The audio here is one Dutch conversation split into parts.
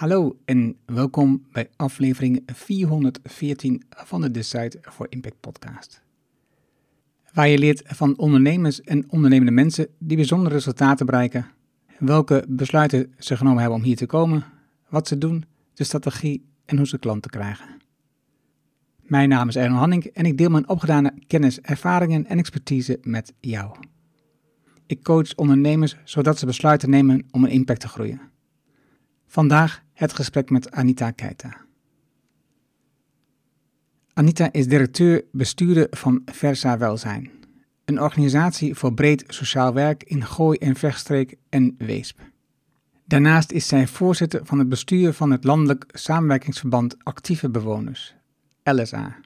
Hallo en welkom bij aflevering 414 van de Decide for Impact podcast. Waar je leert van ondernemers en ondernemende mensen die bijzondere resultaten bereiken, welke besluiten ze genomen hebben om hier te komen, wat ze doen, de strategie en hoe ze klanten krijgen. Mijn naam is Erno Hanning en ik deel mijn opgedane kennis, ervaringen en expertise met jou. Ik coach ondernemers zodat ze besluiten nemen om een impact te groeien. Vandaag het gesprek met Anita Keita. Anita is directeur-bestuurder van Versa Welzijn, een organisatie voor breed sociaal werk in Gooi en Vechtstreek en Weesp. Daarnaast is zij voorzitter van het bestuur van het Landelijk Samenwerkingsverband Actieve Bewoners, LSA,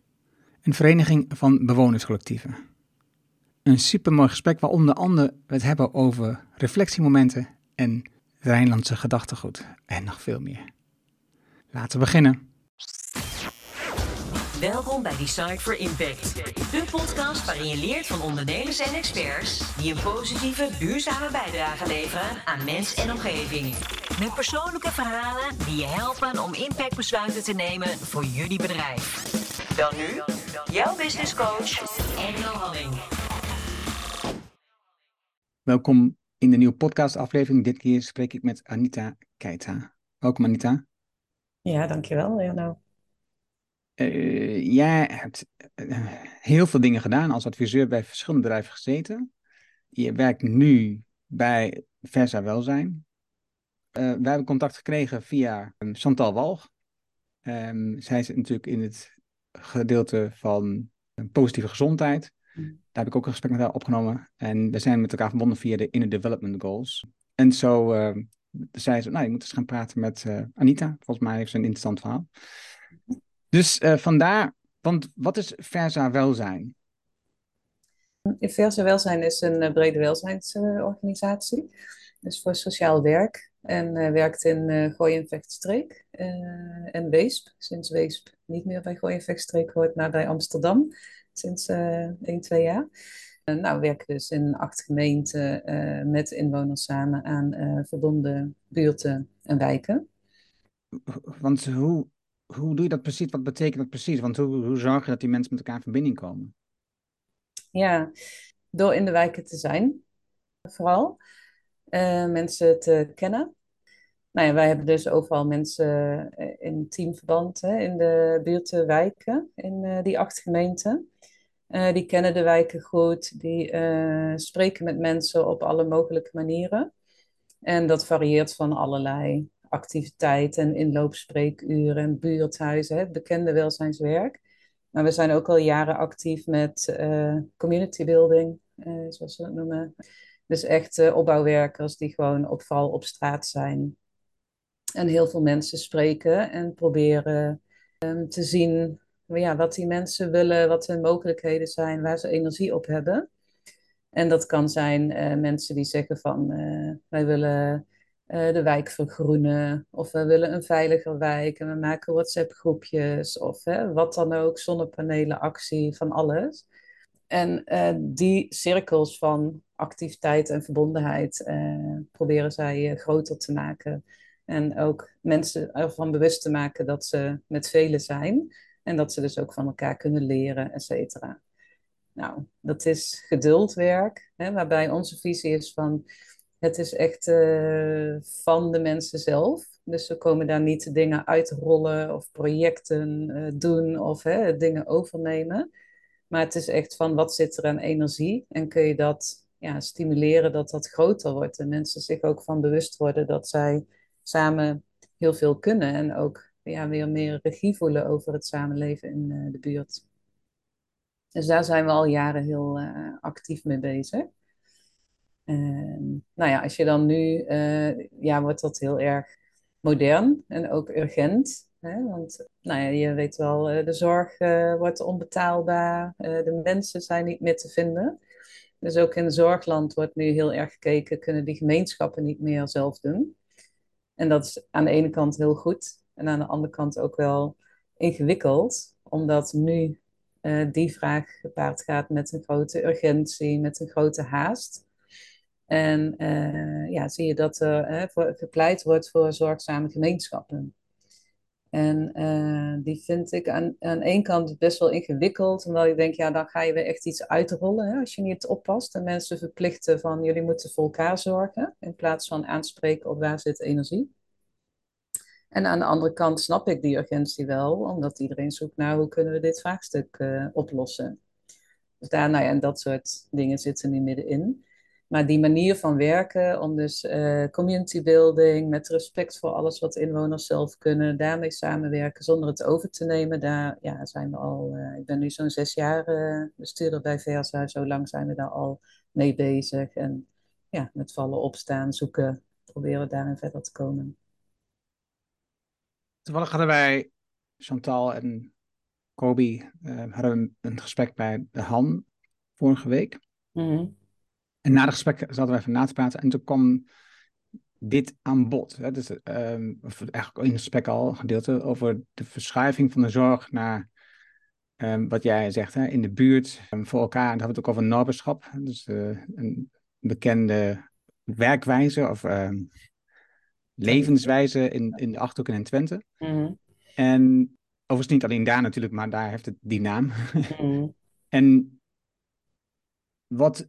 een vereniging van bewonerscollectieven. Een supermooi gesprek waar onder andere het hebben over reflectiemomenten en Rijnlandse gedachtegoed en nog veel meer. Laten we beginnen. Welkom bij Decide for Impact, de podcast waarin je leert van ondernemers en experts die een positieve, duurzame bijdrage leveren aan mens en omgeving. Met persoonlijke verhalen die je helpen om impactbesluiten te nemen voor jullie bedrijf. Dan nu, jouw business coach, Engel Halling. Welkom in de nieuwe podcastaflevering. Dit keer spreek ik met Anita Keita. Welkom Anita. Ja, dankjewel. Ja, nou. Uh, jij hebt uh, heel veel dingen gedaan als adviseur bij verschillende bedrijven gezeten. Je werkt nu bij Versa Welzijn. Uh, we hebben contact gekregen via um, Chantal Walg. Um, zij is natuurlijk in het gedeelte van positieve gezondheid. Daar heb ik ook een gesprek met haar opgenomen. En we zijn met elkaar verbonden via de Inner Development Goals. En zo uh, zei ze, nou, je moet eens gaan praten met uh, Anita. Volgens mij heeft ze een interessant verhaal. Dus uh, vandaar, want wat is Versa Welzijn? Versa Welzijn is een brede welzijnsorganisatie. dus voor sociaal werk. En werkt in uh, Gooi en Vechtstreek en Weesp. Sinds Weesp niet meer bij Gooi Vechtstreek hoort, maar bij Amsterdam sinds uh, 1, 2 jaar. Uh, nou, we werken dus in acht gemeenten uh, met inwoners samen aan verbonden buurten en wijken. Want hoe, hoe doe je dat precies? Wat betekent dat precies? Want hoe, hoe zorg je dat die mensen met elkaar in verbinding komen? Ja, door in de wijken te zijn, vooral. mensen te kennen. Nou ja, wij hebben dus overal mensen in teamverband hè, in de buurten, wijken, in die acht gemeenten. Uh, die kennen de wijken goed, die uh, spreken met mensen op alle mogelijke manieren. En dat varieert van allerlei activiteiten en inloopspreekuren en buurthuizen, het bekende welzijnswerk. Maar we zijn ook al jaren actief met uh, community building, zoals we dat noemen. Dus echt opbouwwerkers die gewoon op val op straat zijn. En heel veel mensen spreken en proberen um, te zien ja, wat die mensen willen, wat hun mogelijkheden zijn, waar ze energie op hebben. En dat kan zijn uh, mensen die zeggen van uh, wij willen uh, de wijk vergroenen of we willen een veiliger wijk en we maken WhatsApp groepjes of wat dan ook, zonnepanelen, actie, van alles. En die cirkels van activiteit en verbondenheid proberen zij groter te maken. En ook mensen ervan bewust te maken dat ze met velen zijn. En dat ze dus ook van elkaar kunnen leren, et cetera. Nou, dat is geduldwerk, hè, waarbij onze visie is van het is echt uh, van de mensen zelf. Dus we komen daar niet dingen uitrollen of projecten uh, doen of hè, dingen overnemen. Maar het is echt van wat zit er aan energie en kun je dat ja, stimuleren dat dat groter wordt. En mensen zich ook van bewust worden dat zij samen heel veel kunnen en ook ja, weer meer regie voelen over het samenleven in uh, de buurt. Dus daar zijn we al jaren heel uh, actief mee bezig. En, nou ja, als je dan nu, uh, ja, wordt dat heel erg modern en ook urgent. Hè? Want nou ja, je weet wel, de zorg wordt onbetaalbaar, de mensen zijn niet meer te vinden. Dus ook in zorgland wordt nu heel erg gekeken, kunnen die gemeenschappen niet meer zelf doen? En dat is aan de ene kant heel goed. En aan de andere kant ook wel ingewikkeld, omdat nu uh, die vraag gepaard gaat met een grote urgentie, met een grote haast. En uh, ja, zie je dat er voor, gepleit wordt voor zorgzame gemeenschappen. En die vind ik aan, aan één kant best wel ingewikkeld, omdat je denkt, ja, dan ga je weer echt iets uitrollen hè, als je niet oppast. En mensen verplichten van, jullie moeten voor elkaar zorgen, in plaats van aanspreken op waar zit energie. En aan de andere kant snap ik die urgentie wel, omdat iedereen zoekt naar hoe kunnen we dit vraagstuk uh, oplossen. Dus daar, nou ja, en dat soort dingen zitten nu middenin. Maar die manier van werken, om dus uh, community building, met respect voor alles wat inwoners zelf kunnen, daarmee samenwerken zonder het over te nemen, daar ja, zijn we al, uh, ik ben nu zo'n zes jaar bestuurder bij VSA, zo lang zijn we daar al mee bezig. En ja, met vallen opstaan, zoeken, proberen daarin verder te komen. Toevallig hadden wij, Chantal en Kobi, hadden een gesprek bij de Han vorige week. Mm -hmm. En na het gesprek zaten we even na te praten en toen kwam dit aan bod. Hè? Dus, um, of eigenlijk in het gesprek al een gedeelte over de verschuiving van de zorg naar um, wat jij zegt, hè? in de buurt um, voor elkaar. En dan hebben we het ook over noberschap. Dus uh, een bekende werkwijze of levenswijze in, in de Achterhoek en in Twente. Mm. En overigens niet alleen daar natuurlijk, maar daar heeft het die naam. Mm. en wat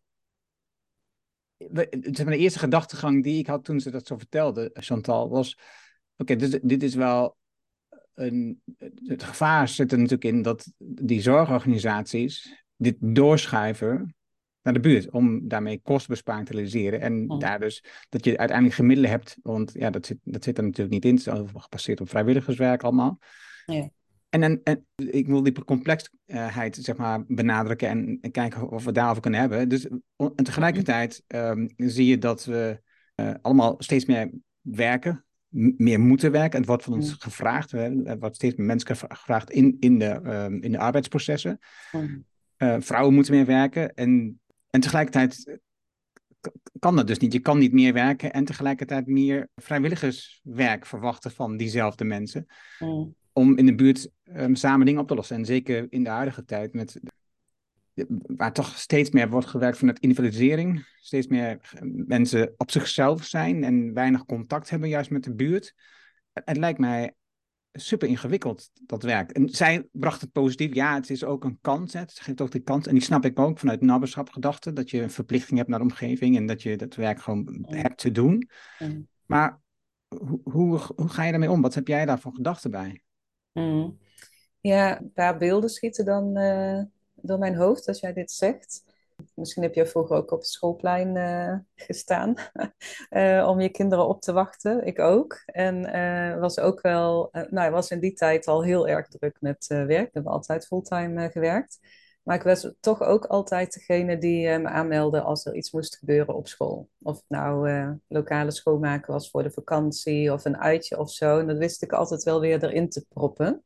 zeg maar, de eerste gedachtegang die ik had toen ze dat zo vertelde, Chantal, was: oké, dus, dit is wel een. Het gevaar zit er natuurlijk in dat die zorgorganisaties dit doorschuiven naar de buurt, om daarmee kostenbesparing te realiseren. En oh. daar dus dat je uiteindelijk gemiddelen hebt, want ja, dat zit, dat zit er natuurlijk niet in. Het is gebaseerd op vrijwilligerswerk allemaal. Ja. En, en, en, ik wil die complexheid zeg maar, benadrukken en, en, kijken of we daarover kunnen hebben. Dus, en tegelijkertijd um, zie je dat we uh, allemaal steeds meer werken, meer moeten werken. Het wordt van ons gevraagd, er wordt steeds meer mensen gevraagd in, in, de, um, in de arbeidsprocessen. Uh, vrouwen moeten meer werken en, en tegelijkertijd kan dat dus niet. Je kan niet meer werken en tegelijkertijd meer vrijwilligerswerk verwachten van diezelfde mensen. Mm om in de buurt um, samen dingen op te lossen. En zeker in de huidige tijd, met, waar toch steeds meer wordt gewerkt vanuit individualisering. Steeds meer mensen op zichzelf zijn en weinig contact hebben juist met de buurt. Het, lijkt mij super ingewikkeld, dat werk. En zij bracht het positief. Ja, het is ook een kans. Hè. Het geeft ook de kans. En die snap ik ook vanuit gedachte Dat je een verplichting hebt naar de omgeving. En dat je dat werk gewoon hebt te doen. Maar hoe, hoe, hoe ga je daarmee om? Wat heb jij daarvan gedachten bij? Mm. Ja, een paar beelden schieten dan uh, door mijn hoofd als jij dit zegt. Misschien heb jij vroeger ook op het schoolplein uh, gestaan uh, om je kinderen op te wachten. Ik ook. En was ook wel, nou, was in die tijd al heel erg druk met werk. Ik heb altijd fulltime gewerkt. Maar ik was toch ook altijd degene die me aanmeldde als er iets moest gebeuren op school. Of het nou lokale schoonmaken was voor de vakantie of een uitje of zo. En dat wist ik altijd wel weer erin te proppen.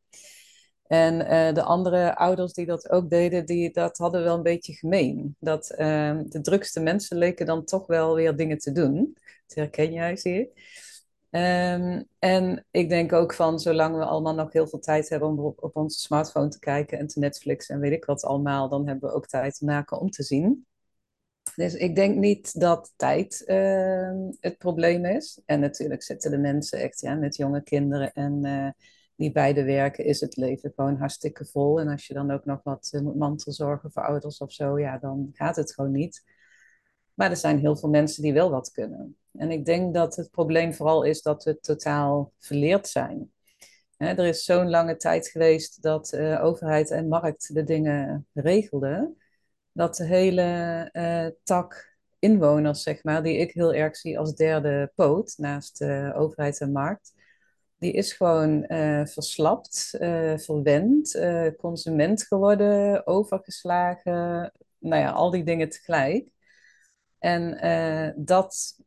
En uh, de andere ouders die dat ook deden, die, dat hadden wel een beetje gemeen. Dat uh, de drukste mensen leken dan toch wel weer dingen te doen. Dat herken jij, zie ik. Um, en ik denk ook van, zolang we allemaal nog heel veel tijd hebben om op, op onze smartphone te kijken en te Netflix en weet ik wat allemaal, dan hebben we ook tijd te maken om te zien. Dus ik denk niet dat tijd uh, het probleem is. En natuurlijk zitten de mensen echt ja, met jonge kinderen en uh, die beide werken, is het leven gewoon hartstikke vol. En als je dan ook nog wat uh, moet mantelzorgen voor ouders of zo, ja, dan gaat het gewoon niet. Maar er zijn heel veel mensen die wel wat kunnen. En ik denk dat het probleem vooral is dat we totaal verleerd zijn. er is zo'n lange tijd geweest dat uh, overheid en markt de dingen regelden, dat de hele uh, tak inwoners, zeg maar, die ik heel erg zie als derde poot naast overheid en markt, die is gewoon verslapt, verwend, consument geworden, overgeslagen, nou ja, al die dingen tegelijk. En dat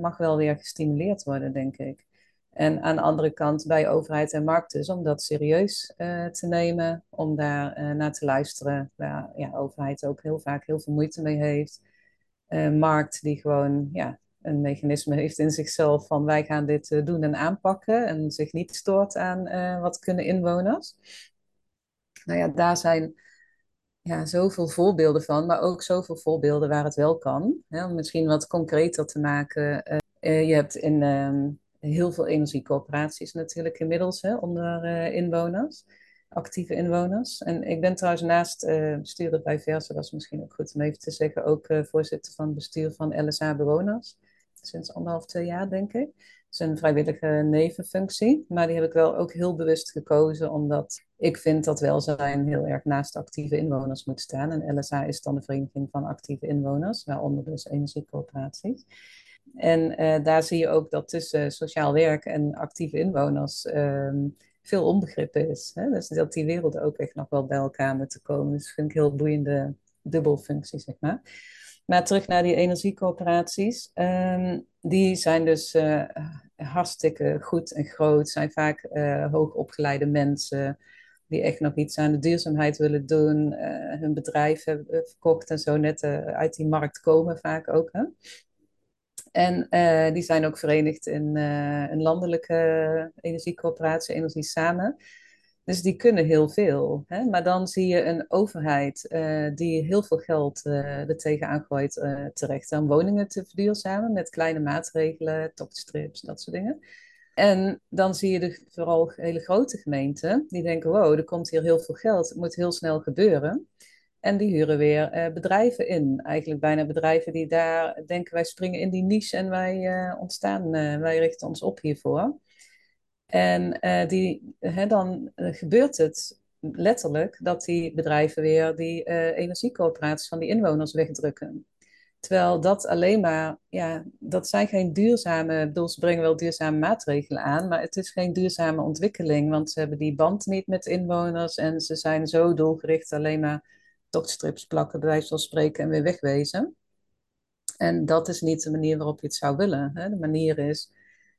mag wel weer gestimuleerd worden, denk ik. En aan de andere kant bij overheid en markt dus, om dat serieus te nemen, om daar naar te luisteren, waar ja, overheid ook heel vaak heel veel moeite mee heeft. markt die gewoon ja, een mechanisme heeft in zichzelf van wij gaan dit doen en aanpakken en zich niet stoort aan wat kunnen inwoners. Nou ja, daar zijn ja, zoveel voorbeelden van, maar ook zoveel voorbeelden waar het wel kan. Om misschien wat concreter te maken. Uh, je hebt in uh, heel veel energiecoöperaties natuurlijk inmiddels hè, onder uh, inwoners, actieve inwoners. En ik ben trouwens naast bestuurder bij Versa, dat is misschien ook goed om even te zeggen, ook voorzitter van het bestuur van LSA Bewoners. Sinds anderhalf, twee jaar denk ik is een vrijwillige nevenfunctie. Maar die heb ik wel ook heel bewust gekozen, omdat ik vind dat welzijn heel erg naast actieve inwoners moet staan. En LSA is dan de Vereniging van Actieve Inwoners, waaronder dus energiecoöperaties. En uh, daar zie je ook dat tussen sociaal werk en actieve inwoners um, veel onbegrip is. Hè? Dus dat die werelden ook echt nog wel bij elkaar moeten komen. Dus vind ik heel boeiende dubbelfunctie, zeg maar. Maar terug naar die energiecoöperaties. Um, die zijn dus uh, hartstikke goed en groot. Zijn vaak uh, hoogopgeleide mensen die echt nog iets aan de duurzaamheid willen doen. Uh, hun bedrijf hebben verkocht en zo net uit die markt komen vaak ook. Hè? En die zijn ook verenigd in een landelijke energiecoöperatie, Energie Samen. Dus die kunnen heel veel. Hè? Maar dan zie je een overheid uh, die heel veel geld uh, er tegenaan gooit uh, terecht om woningen te verduurzamen met kleine maatregelen, topstrips, dat soort dingen. En dan zie je de, vooral hele grote gemeenten die denken, wow, er komt hier heel veel geld, het moet heel snel gebeuren. En die huren weer bedrijven in. Eigenlijk bijna bedrijven die daar denken, wij springen in die niche en wij ontstaan, wij richten ons op hiervoor. En uh, die, hè, dan uh, gebeurt het letterlijk dat die bedrijven weer die uh, energiecoöperaties van die inwoners wegdrukken. Terwijl dat alleen maar, ja, dat zijn geen duurzame, ze brengen wel duurzame maatregelen aan, maar het is geen duurzame ontwikkeling, want ze hebben die band niet met inwoners en ze zijn zo doelgericht alleen maar tochtstrips plakken, bij wijze van spreken, en weer wegwezen. En dat is niet de manier waarop je het zou willen. Hè? De manier is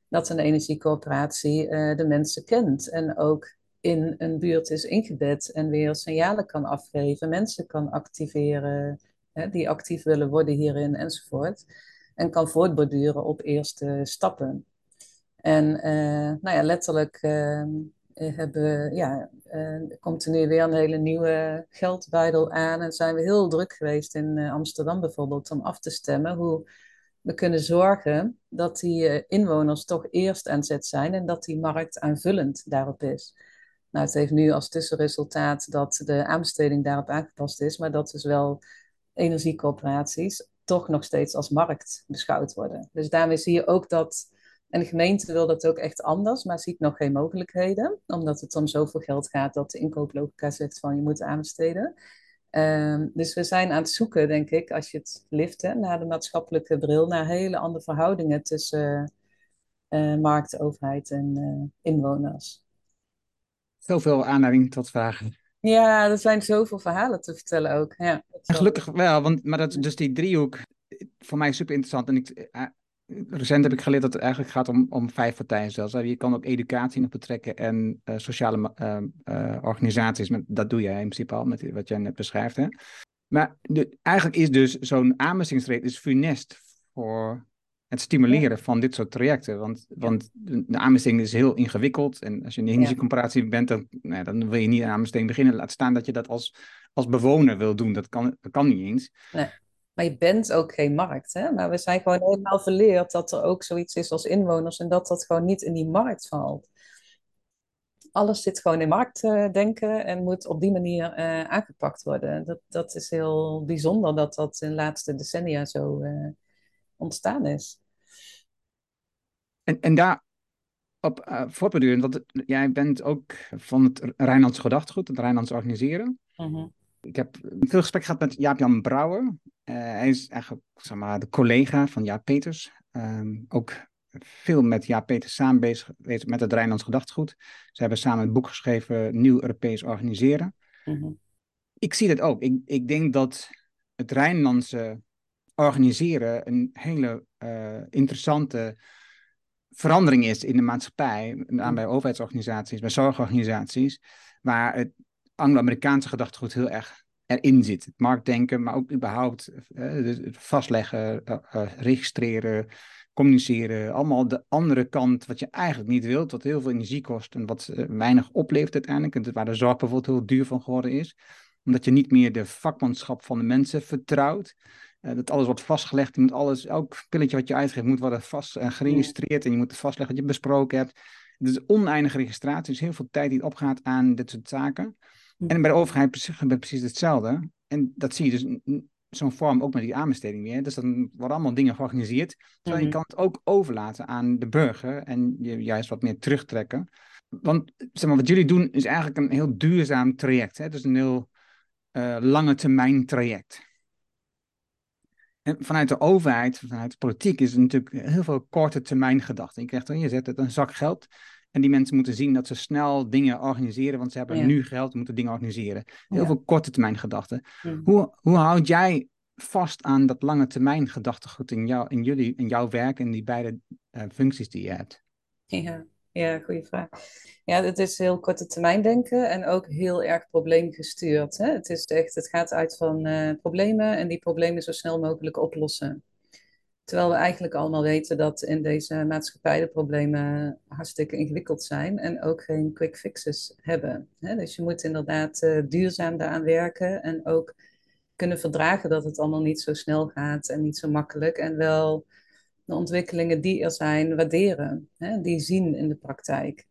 dat een energiecoöperatie uh, de mensen kent en ook in een buurt is ingebed en weer signalen kan afgeven, mensen kan activeren hè, die actief willen worden hierin enzovoort. En kan voortborduren op eerste stappen. En uh, nou ja, letterlijk uh, hebben, ja, uh, komt er nu weer een hele nieuwe geldbuidel aan. En zijn we heel druk geweest in Amsterdam bijvoorbeeld om af te stemmen hoe we kunnen zorgen dat die uh, inwoners toch eerst aan zet zijn en dat die markt aanvullend daarop is. Nou, het heeft nu als tussenresultaat dat de aanbesteding daarop aangepast is, maar dat dus wel energiecoöperaties toch nog steeds als markt beschouwd worden. Dus daarmee zie je ook dat, en de gemeente wil dat ook echt anders, maar ziet nog geen mogelijkheden, omdat het om zoveel geld gaat dat de inkooplogica zegt van je moet aanbesteden. Um, dus we zijn aan het zoeken, denk ik, als je het lift, hè, naar de maatschappelijke bril, naar hele andere verhoudingen tussen uh, markt, overheid en uh, inwoners. Zoveel aanleiding tot vragen. Ja, er zijn zoveel verhalen te vertellen ook. Ja, gelukkig wel, want, maar dat, dus die driehoek, voor mij super interessant. En ik, recent heb ik geleerd dat het eigenlijk gaat om, om vijf partijen zelfs. Je kan ook educatie nog betrekken en uh, sociale uh, uh, organisaties. Dat doe jij in principe al met wat jij net beschrijft. Hè? Maar de, eigenlijk is dus zo'n aanbestedingsrecht is funest voor het stimuleren van dit soort trajecten. Want, want de aanbesteding is heel ingewikkeld. En als je in een energiecomparatie bent, dan, nou, dan wil je niet aan aanbesteding beginnen. Laat staan dat je dat als, als bewoner wil doen. Dat kan, dat kan niet eens. Nee. Maar je bent ook geen markt. Hè? Maar we zijn gewoon helemaal verleerd dat er ook zoiets is als inwoners en dat dat gewoon niet in die markt valt. Alles zit gewoon in marktdenken en moet op die manier uh, aangepakt worden. Dat, dat is heel bijzonder dat dat in de laatste decennia zo uh, ontstaan is. En, en daar op uh, voortbedurend, want jij bent ook van het Rijnlands gedachtegoed, het Rijnlands organiseren. Mm -hmm. Ik heb veel gesprek gehad met Jaap-Jan Brouwer. Uh, hij is eigenlijk zeg maar, de collega van Jaap Peters. Um, ook veel met Jaap Peters samen bezig geweest met het Rijnlands Gedachtegoed. Ze hebben samen een boek geschreven, Nieuw Europees Organiseren. Mm -hmm. Ik zie dat ook. Ik, ik denk dat het Rijnlandse organiseren een hele uh, interessante verandering is in de maatschappij, name bij overheidsorganisaties, bij zorgorganisaties, waar het Anglo-Amerikaanse gedachtegoed heel erg erin zit. Het marktdenken, maar ook überhaupt uh, vastleggen, uh, registreren, communiceren. Allemaal de andere kant wat je eigenlijk niet wilt, wat heel veel energie kost en wat weinig oplevert uiteindelijk. En waar de zorg bijvoorbeeld heel duur van geworden is. Omdat je niet meer de vakmanschap van de mensen vertrouwt. Dat alles wordt vastgelegd. Je moet alles, elk pilletje wat je uitgeeft moet worden vast uh, geregistreerd. En je moet vastleggen wat je besproken hebt. Het is oneindige registratie. Dus heel veel tijd die opgaat aan dit soort zaken. En bij de overheid gebeurt precies hetzelfde. En dat zie je dus zo'n vorm ook met die aanbesteding weer. Dus dan worden allemaal dingen georganiseerd. Terwijl je kan het ook overlaten aan de burger en je juist wat meer terugtrekken. Want zeg maar, wat jullie doen is eigenlijk een heel duurzaam traject. Hè? Dus een heel uh, lange termijn traject. En vanuit de overheid, vanuit de politiek, is er natuurlijk heel veel korte termijn gedachten. Je krijgt je zet het een zak geld. En die mensen moeten zien dat ze snel dingen organiseren, want ze hebben nu geld, moeten dingen organiseren. Heel veel korte termijn gedachten. Hoe, hoe houd jij vast aan dat lange termijn gedachtegoed in, jou, in, jullie, in jouw werk en die beide uh, functies die je hebt? Ja, ja, goede vraag. Ja, het is heel korte termijn denken en ook heel erg probleemgestuurd. Hè? Het, is echt, het gaat uit van uh, problemen en die problemen zo snel mogelijk oplossen. Terwijl we eigenlijk allemaal weten dat in deze maatschappij de problemen hartstikke ingewikkeld zijn en ook geen quick fixes hebben. Dus je moet inderdaad uh, duurzaam daaraan werken en ook kunnen verdragen dat het allemaal niet zo snel gaat en niet zo makkelijk. En wel de ontwikkelingen die er zijn waarderen, die zien in de praktijk.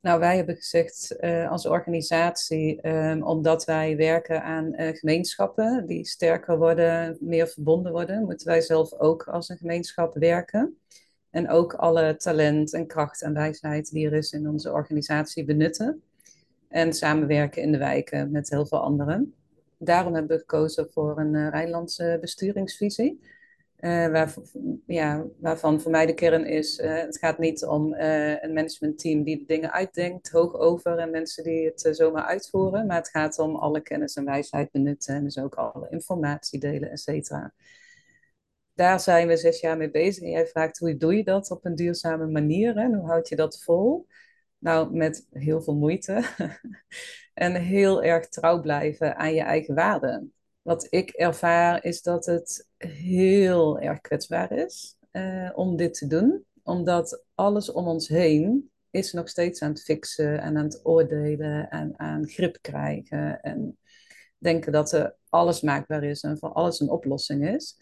Nou, wij hebben gezegd uh, als organisatie, um, omdat wij werken aan uh, gemeenschappen die sterker worden, meer verbonden worden, moeten wij zelf ook als een gemeenschap werken. En ook alle talent en kracht en wijsheid die er is in onze organisatie benutten. En samenwerken in de wijken met heel veel anderen. Daarom hebben we gekozen voor een uh, Rijnlandse besturingsvisie. Waar, ja, waarvan voor mij de kern is, uh, het gaat niet om uh, een managementteam die de dingen uitdenkt, hoog over en mensen die het zomaar uitvoeren, maar het gaat om alle kennis en wijsheid benutten en dus ook alle informatie delen, et cetera. Daar zijn we zes jaar mee bezig en jij vraagt hoe doe je dat op een duurzame manier en hoe houd je dat vol? Nou, met heel veel moeite en heel erg trouw blijven aan je eigen waarden wat ik ervaar is dat het heel erg kwetsbaar is uh, om dit te doen. Omdat alles om ons heen is nog steeds aan het fixen en aan het oordelen en aan grip krijgen. En denken dat er alles maakbaar is en voor alles een oplossing is.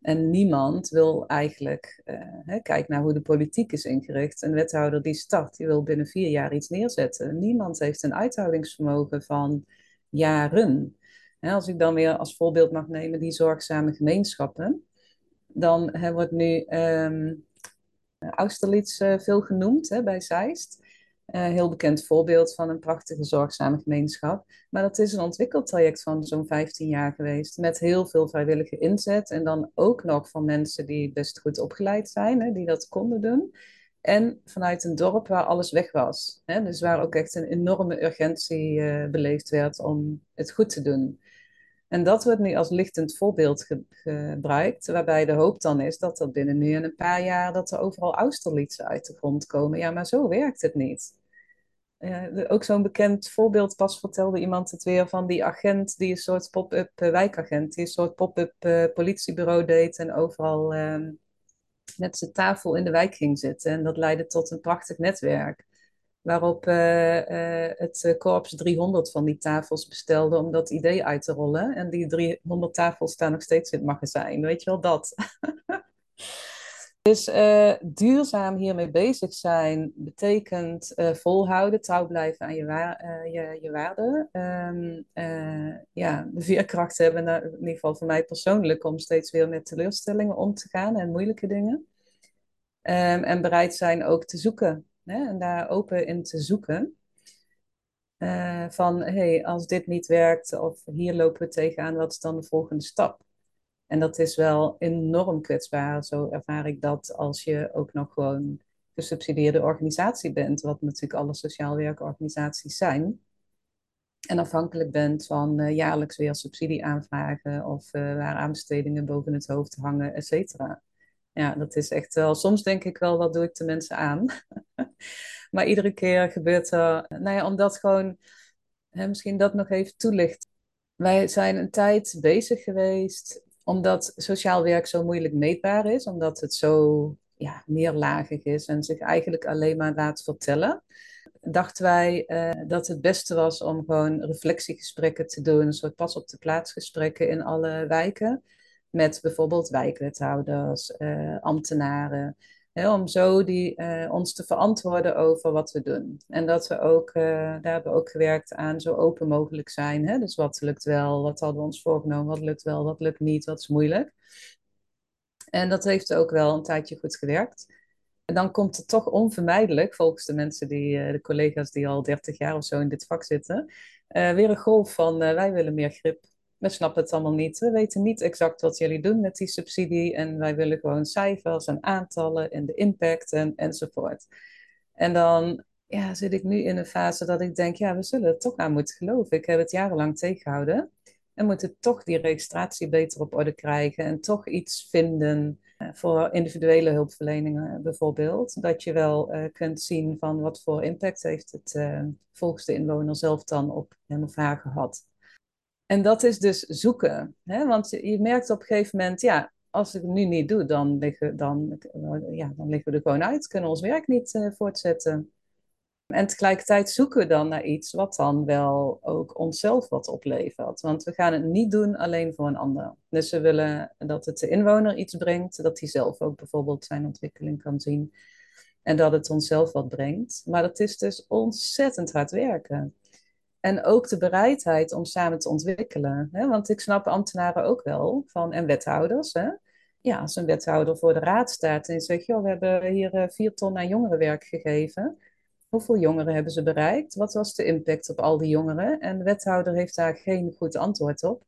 En niemand wil eigenlijk, uh, kijk naar hoe de politiek is ingericht. Een wethouder die start, die wil binnen vier jaar iets neerzetten. Niemand heeft een uithoudingsvermogen van jaren als ik dan weer als voorbeeld mag nemen die zorgzame gemeenschappen, dan hè, wordt nu um, Austerlitz uh, veel genoemd hè, bij Zeist. Uh, heel bekend voorbeeld van een prachtige zorgzame gemeenschap. Maar dat is een ontwikkeltraject van zo'n 15 jaar geweest. Met heel veel vrijwillige inzet. En dan ook nog van mensen die best goed opgeleid zijn, hè, die dat konden doen. En vanuit een dorp waar alles weg was. Hè, dus waar ook echt een enorme urgentie uh, beleefd werd om het goed te doen. En dat wordt nu als lichtend voorbeeld gebruikt, waarbij de hoop dan is dat er binnen nu en een paar jaar dat er overal Austerlitzen uit de grond komen. Ja, maar zo werkt het niet. Uh, ook zo'n bekend voorbeeld, pas vertelde iemand het weer van die agent, die een soort pop-up uh, wijkagent, die een soort pop-up uh, politiebureau deed en overal ehm, met zijn tafel in de wijk ging zitten. En dat leidde tot een prachtig netwerk waarop uh, uh, het Korps 300 van die tafels bestelde om dat idee uit te rollen. En die 300 tafels staan nog steeds in het magazijn, weet je wel dat. dus duurzaam hiermee bezig zijn betekent volhouden, trouw blijven aan je, wa je, je waarden. Um, ja, de veerkracht hebben, in ieder geval voor mij persoonlijk, om steeds weer met teleurstellingen om te gaan en moeilijke dingen. Um, en bereid zijn ook te zoeken En daar open in te zoeken. Uh, van hey, als dit niet werkt of hier lopen we tegenaan, wat is dan de volgende stap? En dat is wel enorm kwetsbaar. Zo ervaar ik dat als je ook nog gewoon gesubsidieerde organisatie bent, wat natuurlijk alle sociaal werkorganisaties zijn. En afhankelijk bent van uh, jaarlijks weer subsidie aanvragen of uh, waar aanbestedingen boven het hoofd hangen, et cetera ja, dat is echt wel. Soms denk ik wel, wat doe ik de mensen aan? maar iedere keer gebeurt er. Nou ja, omdat gewoon. Hè, misschien dat nog even toelicht. Wij zijn een tijd bezig geweest. Omdat sociaal werk zo moeilijk meetbaar is. Omdat het zo ja, meerlagig is en zich eigenlijk alleen maar laat vertellen. dachten wij uh, dat het beste was om gewoon reflectiegesprekken te doen, een soort pas op de plaats gesprekken in alle wijken. Met bijvoorbeeld wijkwethouders, uh, ambtenaren. Hè, om zo die, uh, ons te verantwoorden over wat we doen. En dat we ook, daar hebben we ook gewerkt aan zo open mogelijk zijn. Hè? Dus wat lukt wel, wat hadden we ons voorgenomen, wat lukt wel, wat lukt niet, wat is moeilijk. En dat heeft ook wel een tijdje goed gewerkt. En dan komt het toch onvermijdelijk, volgens de mensen die, eh, de collega's die al 30 jaar of zo in dit vak zitten, weer een golf van wij willen meer grip. We snappen het allemaal niet. We weten niet exact wat jullie doen met die subsidie. En wij willen gewoon cijfers en aantallen en de impact en, enzovoort. En dan ja, zit ik nu in een fase dat ik denk, ja, we zullen er toch aan moeten geloven. Ik heb het jarenlang tegengehouden. En moeten toch die registratie beter op orde krijgen. En toch iets vinden eh, voor individuele hulpverleningen bijvoorbeeld. Dat je wel uh, kunt zien van wat voor impact heeft het uh, volgens de inwoner zelf dan op hem of haar gehad. En dat is dus zoeken. Hè? Want je, merkt op een gegeven moment, ja, als ik het nu niet doe, dan liggen, dan, ja, dan liggen we er gewoon uit. Kunnen ons werk niet voortzetten. En tegelijkertijd zoeken we dan naar iets wat dan wel ook onszelf wat oplevert. Want we gaan het niet doen alleen voor een ander. Dus we willen dat het de inwoner iets brengt, dat hij zelf ook bijvoorbeeld zijn ontwikkeling kan zien. En dat het onszelf wat brengt. Maar dat is dus ontzettend hard werken. En ook de bereidheid om samen te ontwikkelen. Hè? Want ik snap ambtenaren ook wel, van, en wethouders. Hè? Ja, als een wethouder voor de raad staat en zegt, joh, we hebben hier eh, vier ton aan jongerenwerk gegeven Hoeveel jongeren hebben ze bereikt? Wat was de impact op al die jongeren? En de wethouder heeft daar geen goed antwoord op.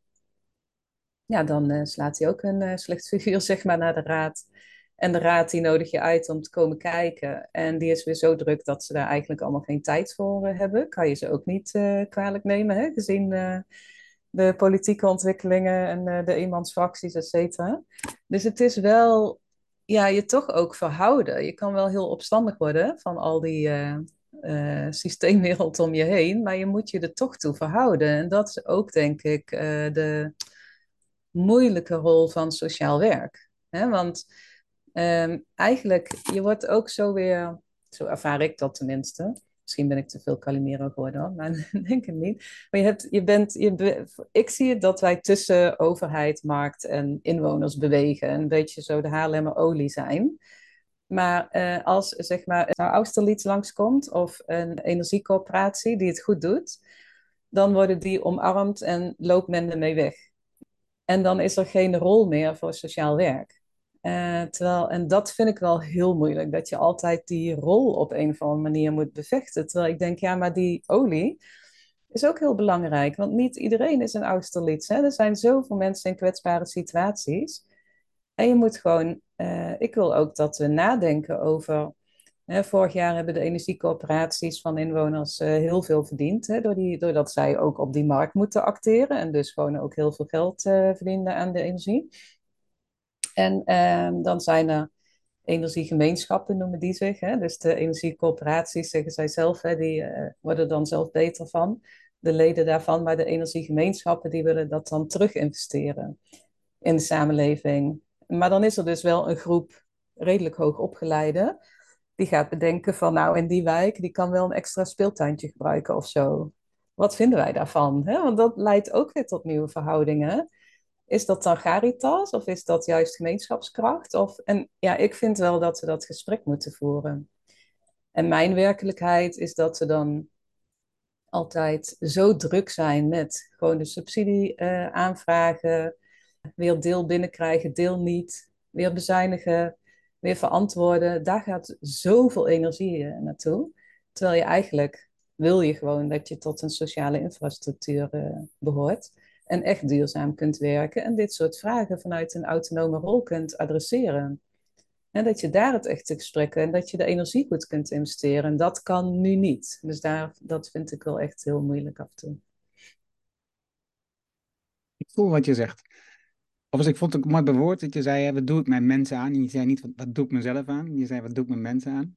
Ja, dan uh, slaat hij ook een uh, slecht figuur zeg maar, naar de raad. En de raad die nodig je uit om te komen kijken. En die is weer zo druk dat ze daar eigenlijk allemaal geen tijd voor uh, hebben. Kan je ze ook niet kwalijk nemen, hè? gezien de politieke ontwikkelingen en de eenmansfracties, et cetera. Dus het is wel ja, je toch ook verhouden. Je kan wel heel opstandig worden van al die uh, systeemwereld om je heen, maar je moet je er toch toe verhouden. En dat is ook, denk ik, uh, de moeilijke rol van sociaal werk. Hè? Want um, eigenlijk, je wordt ook zo weer, zo ervaar ik dat tenminste. Misschien ben ik te veel Calimero geworden, maar denk het niet. Maar je hebt, je bent, je ik zie het dat wij tussen overheid, markt en inwoners bewegen. Een beetje zo de Haarlemmer olie zijn. Maar uh, als zeg maar een Austerlitz langskomt of een energiecoöperatie die het goed doet, dan worden die omarmd en loopt men ermee weg. En dan is er geen rol meer voor sociaal werk. Uh, terwijl, en dat vind ik wel heel moeilijk, dat je altijd die rol op een of andere manier moet bevechten. Terwijl ik denk, ja, maar die olie is ook heel belangrijk, want niet iedereen is een Austerlitz. Er zijn zoveel mensen in kwetsbare situaties. En je moet gewoon, uh, ik wil ook dat we nadenken over. Hè, vorig jaar hebben de energiecoöperaties van inwoners uh, heel veel verdiend. Hè, door die, doordat zij ook op die markt moeten acteren. En dus gewoon ook heel veel geld verdienen aan de energie. En ehm, dan zijn er energiegemeenschappen, noemen die zich. Hè? Dus de energiecoöperaties, zeggen zij zelf, hè, die worden dan zelf beter van. De leden daarvan. Maar de energiegemeenschappen, die willen dat dan terug investeren in de samenleving. Maar dan is er dus wel een groep redelijk hoog opgeleide die gaat bedenken van nou in die wijk, die kan wel een extra speeltuintje gebruiken of zo. Wat vinden wij daarvan? Hè? Want dat leidt ook weer tot nieuwe verhoudingen. Is dat dan Garitas of is dat juist gemeenschapskracht? Of, en ja, ik vind wel dat we dat gesprek moeten voeren. En mijn werkelijkheid is dat ze dan altijd zo druk zijn met gewoon de subsidie uh, aanvragen, weer deel binnenkrijgen, deel niet, weer bezuinigen, weer verantwoorden. Daar gaat zoveel energie uh, naartoe. Terwijl je eigenlijk wil je gewoon dat je tot een sociale infrastructuur uh, behoort en echt duurzaam kunt werken en dit soort vragen vanuit een autonome rol kunt adresseren. En dat je daar het echte gesprek en dat je de energie goed kunt investeren. En dat kan nu niet. Dus daar, dat vind ik wel echt heel moeilijk af en toe. Ik voel wat je zegt. Of ik vond het ook mooi bewoord dat je zei, wat doe ik mijn mensen aan? En je zei niet, wat, wat doe ik mezelf aan? Je zei, wat doe ik mijn mensen aan?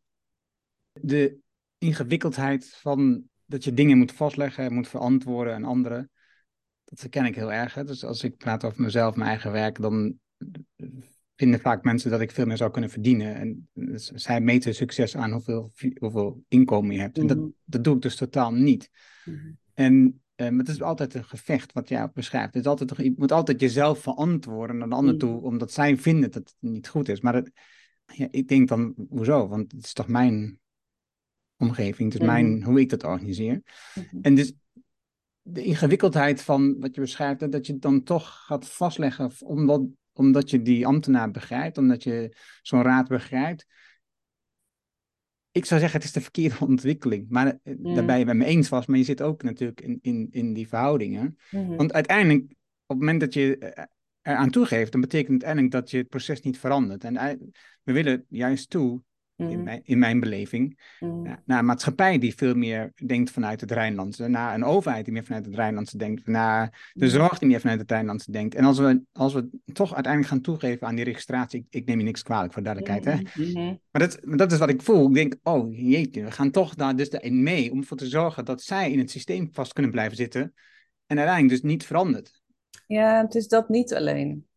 De ingewikkeldheid van dat je dingen moet vastleggen, moet verantwoorden aan anderen, dat herken ik heel erg. Hè? Dus als ik praat over mezelf, mijn eigen werk, dan vinden vaak mensen dat ik veel meer zou kunnen verdienen. En dus zij meten succes aan hoeveel, hoeveel inkomen je hebt. En dat, Mhm. dat doe ik dus totaal niet. Mhm. En eh, maar het is altijd een gevecht wat jij beschrijft. Het is altijd, je moet altijd jezelf verantwoorden naar de ander Mhm. toe, omdat zij vinden dat het niet goed is. Maar ja, ik denk dan, hoezo? Want het is toch mijn omgeving, het is mijn, hoe ik dat organiseer. En dus de ingewikkeldheid van wat je beschrijft, dat je het dan toch gaat vastleggen, omdat, omdat je die ambtenaar begrijpt, omdat je zo'n raad begrijpt. Ik zou zeggen, het is de verkeerde ontwikkeling. Maar eh, Mm. daar ben je met me eens vast, maar je zit ook natuurlijk in, in, in die verhoudingen. Mhm. Want uiteindelijk, op het moment dat je eh, eraan toegeeft, dan betekent het uiteindelijk dat je het proces niet verandert. En eh, we willen juist toe, in Mhm. mijn, in mijn beleving, Mhm. ja, naar een maatschappij die veel meer denkt vanuit het Rijnlandse, naar een overheid die meer vanuit het Rijnlandse denkt, naar de Mhm. zorg die meer vanuit het Rijnlandse denkt. En als we, als we toch uiteindelijk gaan toegeven aan die registratie, ik, ik neem je niks kwalijk voor duidelijkheid, hè? Maar dat, maar dat is wat ik voel. Ik denk, oh jeetje, we gaan toch daar dus in mee om ervoor te zorgen dat zij in het systeem vast kunnen blijven zitten en uiteindelijk dus niet verandert. Ja, het is dat niet alleen.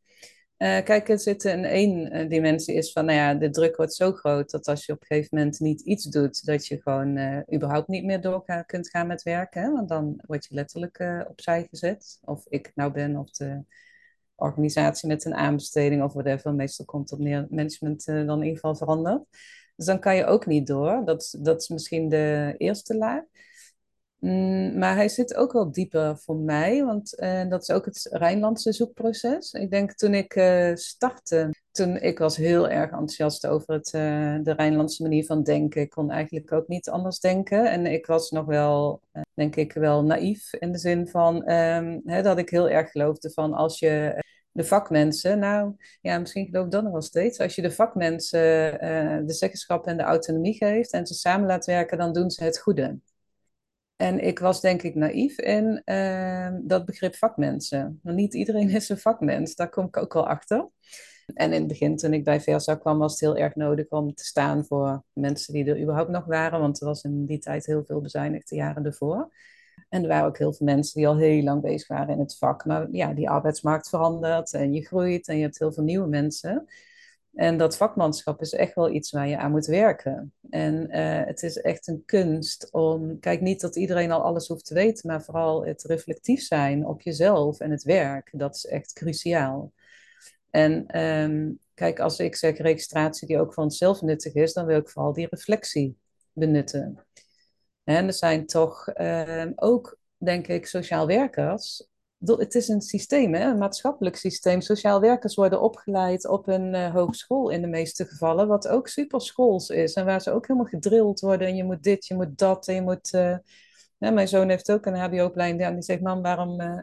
Eh, kijk, er zit in één eh, dimensie is van, nou ja, de druk wordt zo groot dat als je op een gegeven moment niet iets doet, dat je gewoon eh, überhaupt niet meer door ga- kunt gaan met werken. Hè? Want dan word je letterlijk opzij gezet. Of ik nou ben, of de organisatie met een aanbesteding of whatever. Meestal komt het op management dan in ieder geval verandert. Dus dan kan je ook niet door. Dat, dat is misschien de eerste laag. Mm, maar hij zit ook wel dieper voor mij, want eh, dat is ook het Rijnlandse zoekproces. Ik denk toen ik eh, startte, toen ik was heel erg enthousiast over het, eh, de Rijnlandse manier van denken. Ik kon eigenlijk ook niet anders denken. En ik was nog wel, denk ik, wel naïef in de zin van ehm, hè, dat ik heel erg geloofde van als je de vakmensen, nou ja, misschien geloof ik dat nog wel steeds, als je de vakmensen de zeggenschap en de autonomie geeft en ze samen laat werken, dan doen ze het goede. En ik was denk ik naïef in ehm, dat begrip vakmensen. Maar niet iedereen is een vakmens, daar kom ik ook wel achter. En in het begin, toen ik bij Versa kwam, was het heel erg nodig om te staan voor mensen die er überhaupt nog waren. Want er was in die tijd heel veel bezuinigd de jaren ervoor. En er waren ook heel veel mensen die al heel lang bezig waren in het vak. Maar ja, die arbeidsmarkt verandert en je groeit en je hebt heel veel nieuwe mensen. En dat vakmanschap is echt wel iets waar je aan moet werken. En eh, het is echt een kunst om, kijk niet dat iedereen al alles hoeft te weten, maar vooral het reflectief zijn op jezelf en het werk. Dat is echt cruciaal. En ehm, kijk, als ik zeg registratie die ook voor onszelf nuttig is, dan wil ik vooral die reflectie benutten. En er zijn toch ehm, ook, denk ik, sociaal werkers het is een systeem, hè? een maatschappelijk systeem. Sociaal werkers worden opgeleid op een uh, hogeschool in de meeste gevallen, wat ook superschools is. En waar ze ook helemaal gedrild worden. En je moet dit, je moet dat. En je moet, ja, mijn zoon heeft ook een HBO-opleiding. En die zegt, mam, waarom uh,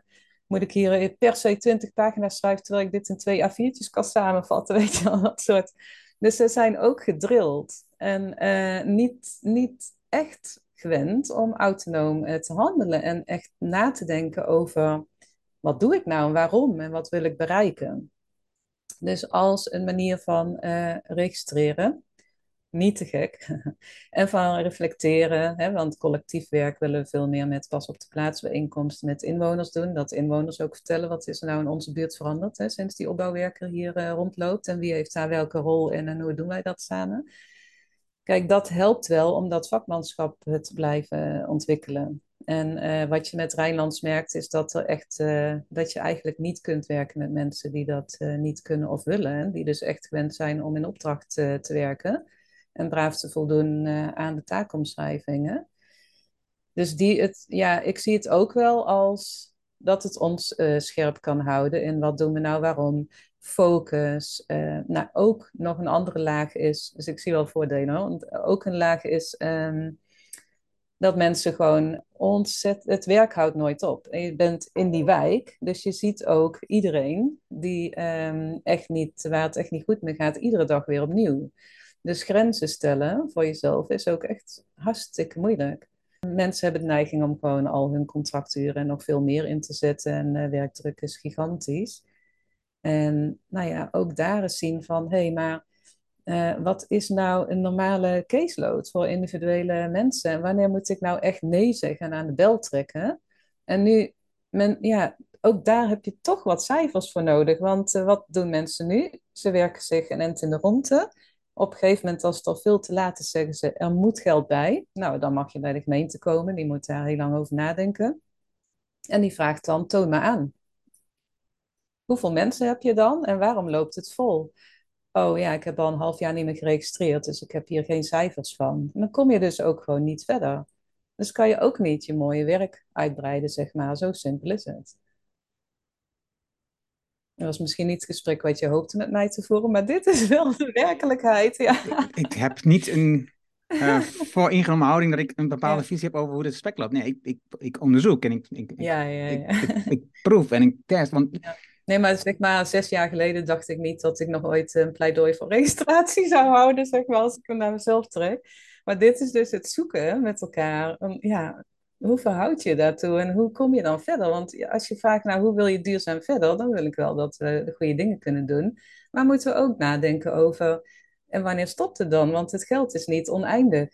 moet ik hier per se 20 pagina's schrijven, terwijl ik dit in twee A4'tjes kan samenvatten? Weet je wel, dat soort. Dus ze zijn ook gedrild. En eh, niet, niet echt gewend om autonoom te handelen. En echt na te denken over wat doe ik nou en waarom en wat wil ik bereiken? Dus als een manier van uh, registreren, niet te gek, en van reflecteren, hè, want collectief werk willen we veel meer met pas op de plaats bijeenkomsten met inwoners doen, dat inwoners ook vertellen wat is er nou in onze buurt veranderd hè, sinds die opbouwwerker hier uh, rondloopt en wie heeft daar welke rol in en hoe doen wij dat samen. Kijk, dat helpt wel om dat vakmanschap te blijven ontwikkelen. En uh, wat je met Rijnlands merkt, is dat er echt uh, dat je eigenlijk niet kunt werken met mensen die dat uh, niet kunnen of willen. En die dus echt gewend zijn om in opdracht te werken. En braaf te voldoen aan de taakomschrijvingen. Dus die het, ja, ik zie het ook wel als dat het ons scherp kan houden in wat doen we nou, waarom, focus. nou, ook nog een andere laag is, dus ik zie wel voordelen, ook een laag is. Um, dat mensen gewoon ontzettend... Het werk houdt nooit op. En je bent in die wijk, dus je ziet ook iedereen die um, echt niet, waar het echt niet goed mee gaat, iedere dag weer opnieuw. Dus grenzen stellen voor jezelf is ook echt hartstikke moeilijk. Mensen hebben de neiging om gewoon al hun contracturen nog veel meer in te zetten en uh, werkdruk is gigantisch. En nou ja, ook daar eens zien van, hé, hey, maar uh, wat is nou een normale caseload voor individuele mensen? En wanneer moet ik nou echt nee zeggen en aan de bel trekken? En nu, men, ja, ook daar heb je toch wat cijfers voor nodig. Want uh, wat doen mensen nu? Ze werken zich een end in de ronde. Op een gegeven moment, als het al veel te laat is, zeggen ze: er moet geld bij. Nou, dan mag je bij de gemeente komen. Die moet daar heel lang over nadenken. En die vraagt dan: toon maar aan. Hoeveel mensen heb je dan en waarom loopt het vol? Oh ja, ik heb al een half jaar niet meer geregistreerd, dus ik heb hier geen cijfers van. En dan kom je dus ook gewoon niet verder. Dus kan je ook niet je mooie werk uitbreiden, zeg maar. Zo simpel is het. Dat was misschien niet het gesprek wat je hoopte met mij te voeren, maar dit is wel de werkelijkheid. Ja. Ik, heb niet een uh, voor ingenomen houding dat ik een bepaalde visie heb over hoe dit gesprek loopt. Nee, ik, ik, ik onderzoek en ik, ik, ja, ja, ja. ik, ik, proef en ik test. Want... Nee, maar zeg maar, zes jaar geleden dacht ik niet dat ik nog ooit een pleidooi voor registratie zou houden, zeg maar, als ik hem naar mezelf trek. Maar dit is dus het zoeken met elkaar. ja, hoe verhoud je daartoe en hoe kom je dan verder? Want als je vraagt naar hoe wil je duurzaam verder, dan wil ik wel dat we de goede dingen kunnen doen. Maar moeten we ook nadenken over, en wanneer stopt het dan? Want het geld is niet oneindig.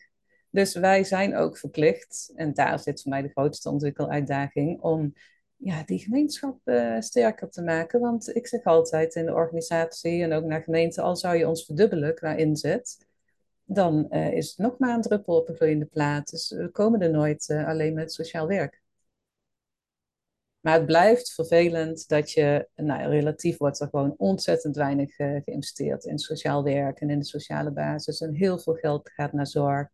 Dus wij zijn ook verplicht, en daar zit voor mij de grootste ontwikkeluitdaging, om ja, die gemeenschap uh, sterker te maken. Want ik zeg altijd in de organisatie en ook naar gemeenten, al zou je ons verdubbelen qua inzet, dan uh, is het nog maar een druppel op een gloeiende plaat. Dus we komen er nooit uh, alleen met sociaal werk. Maar het blijft vervelend dat je, nou, relatief wordt er gewoon ontzettend weinig geïnvesteerd in sociaal werk en in de sociale basis. En heel veel geld gaat naar zorg.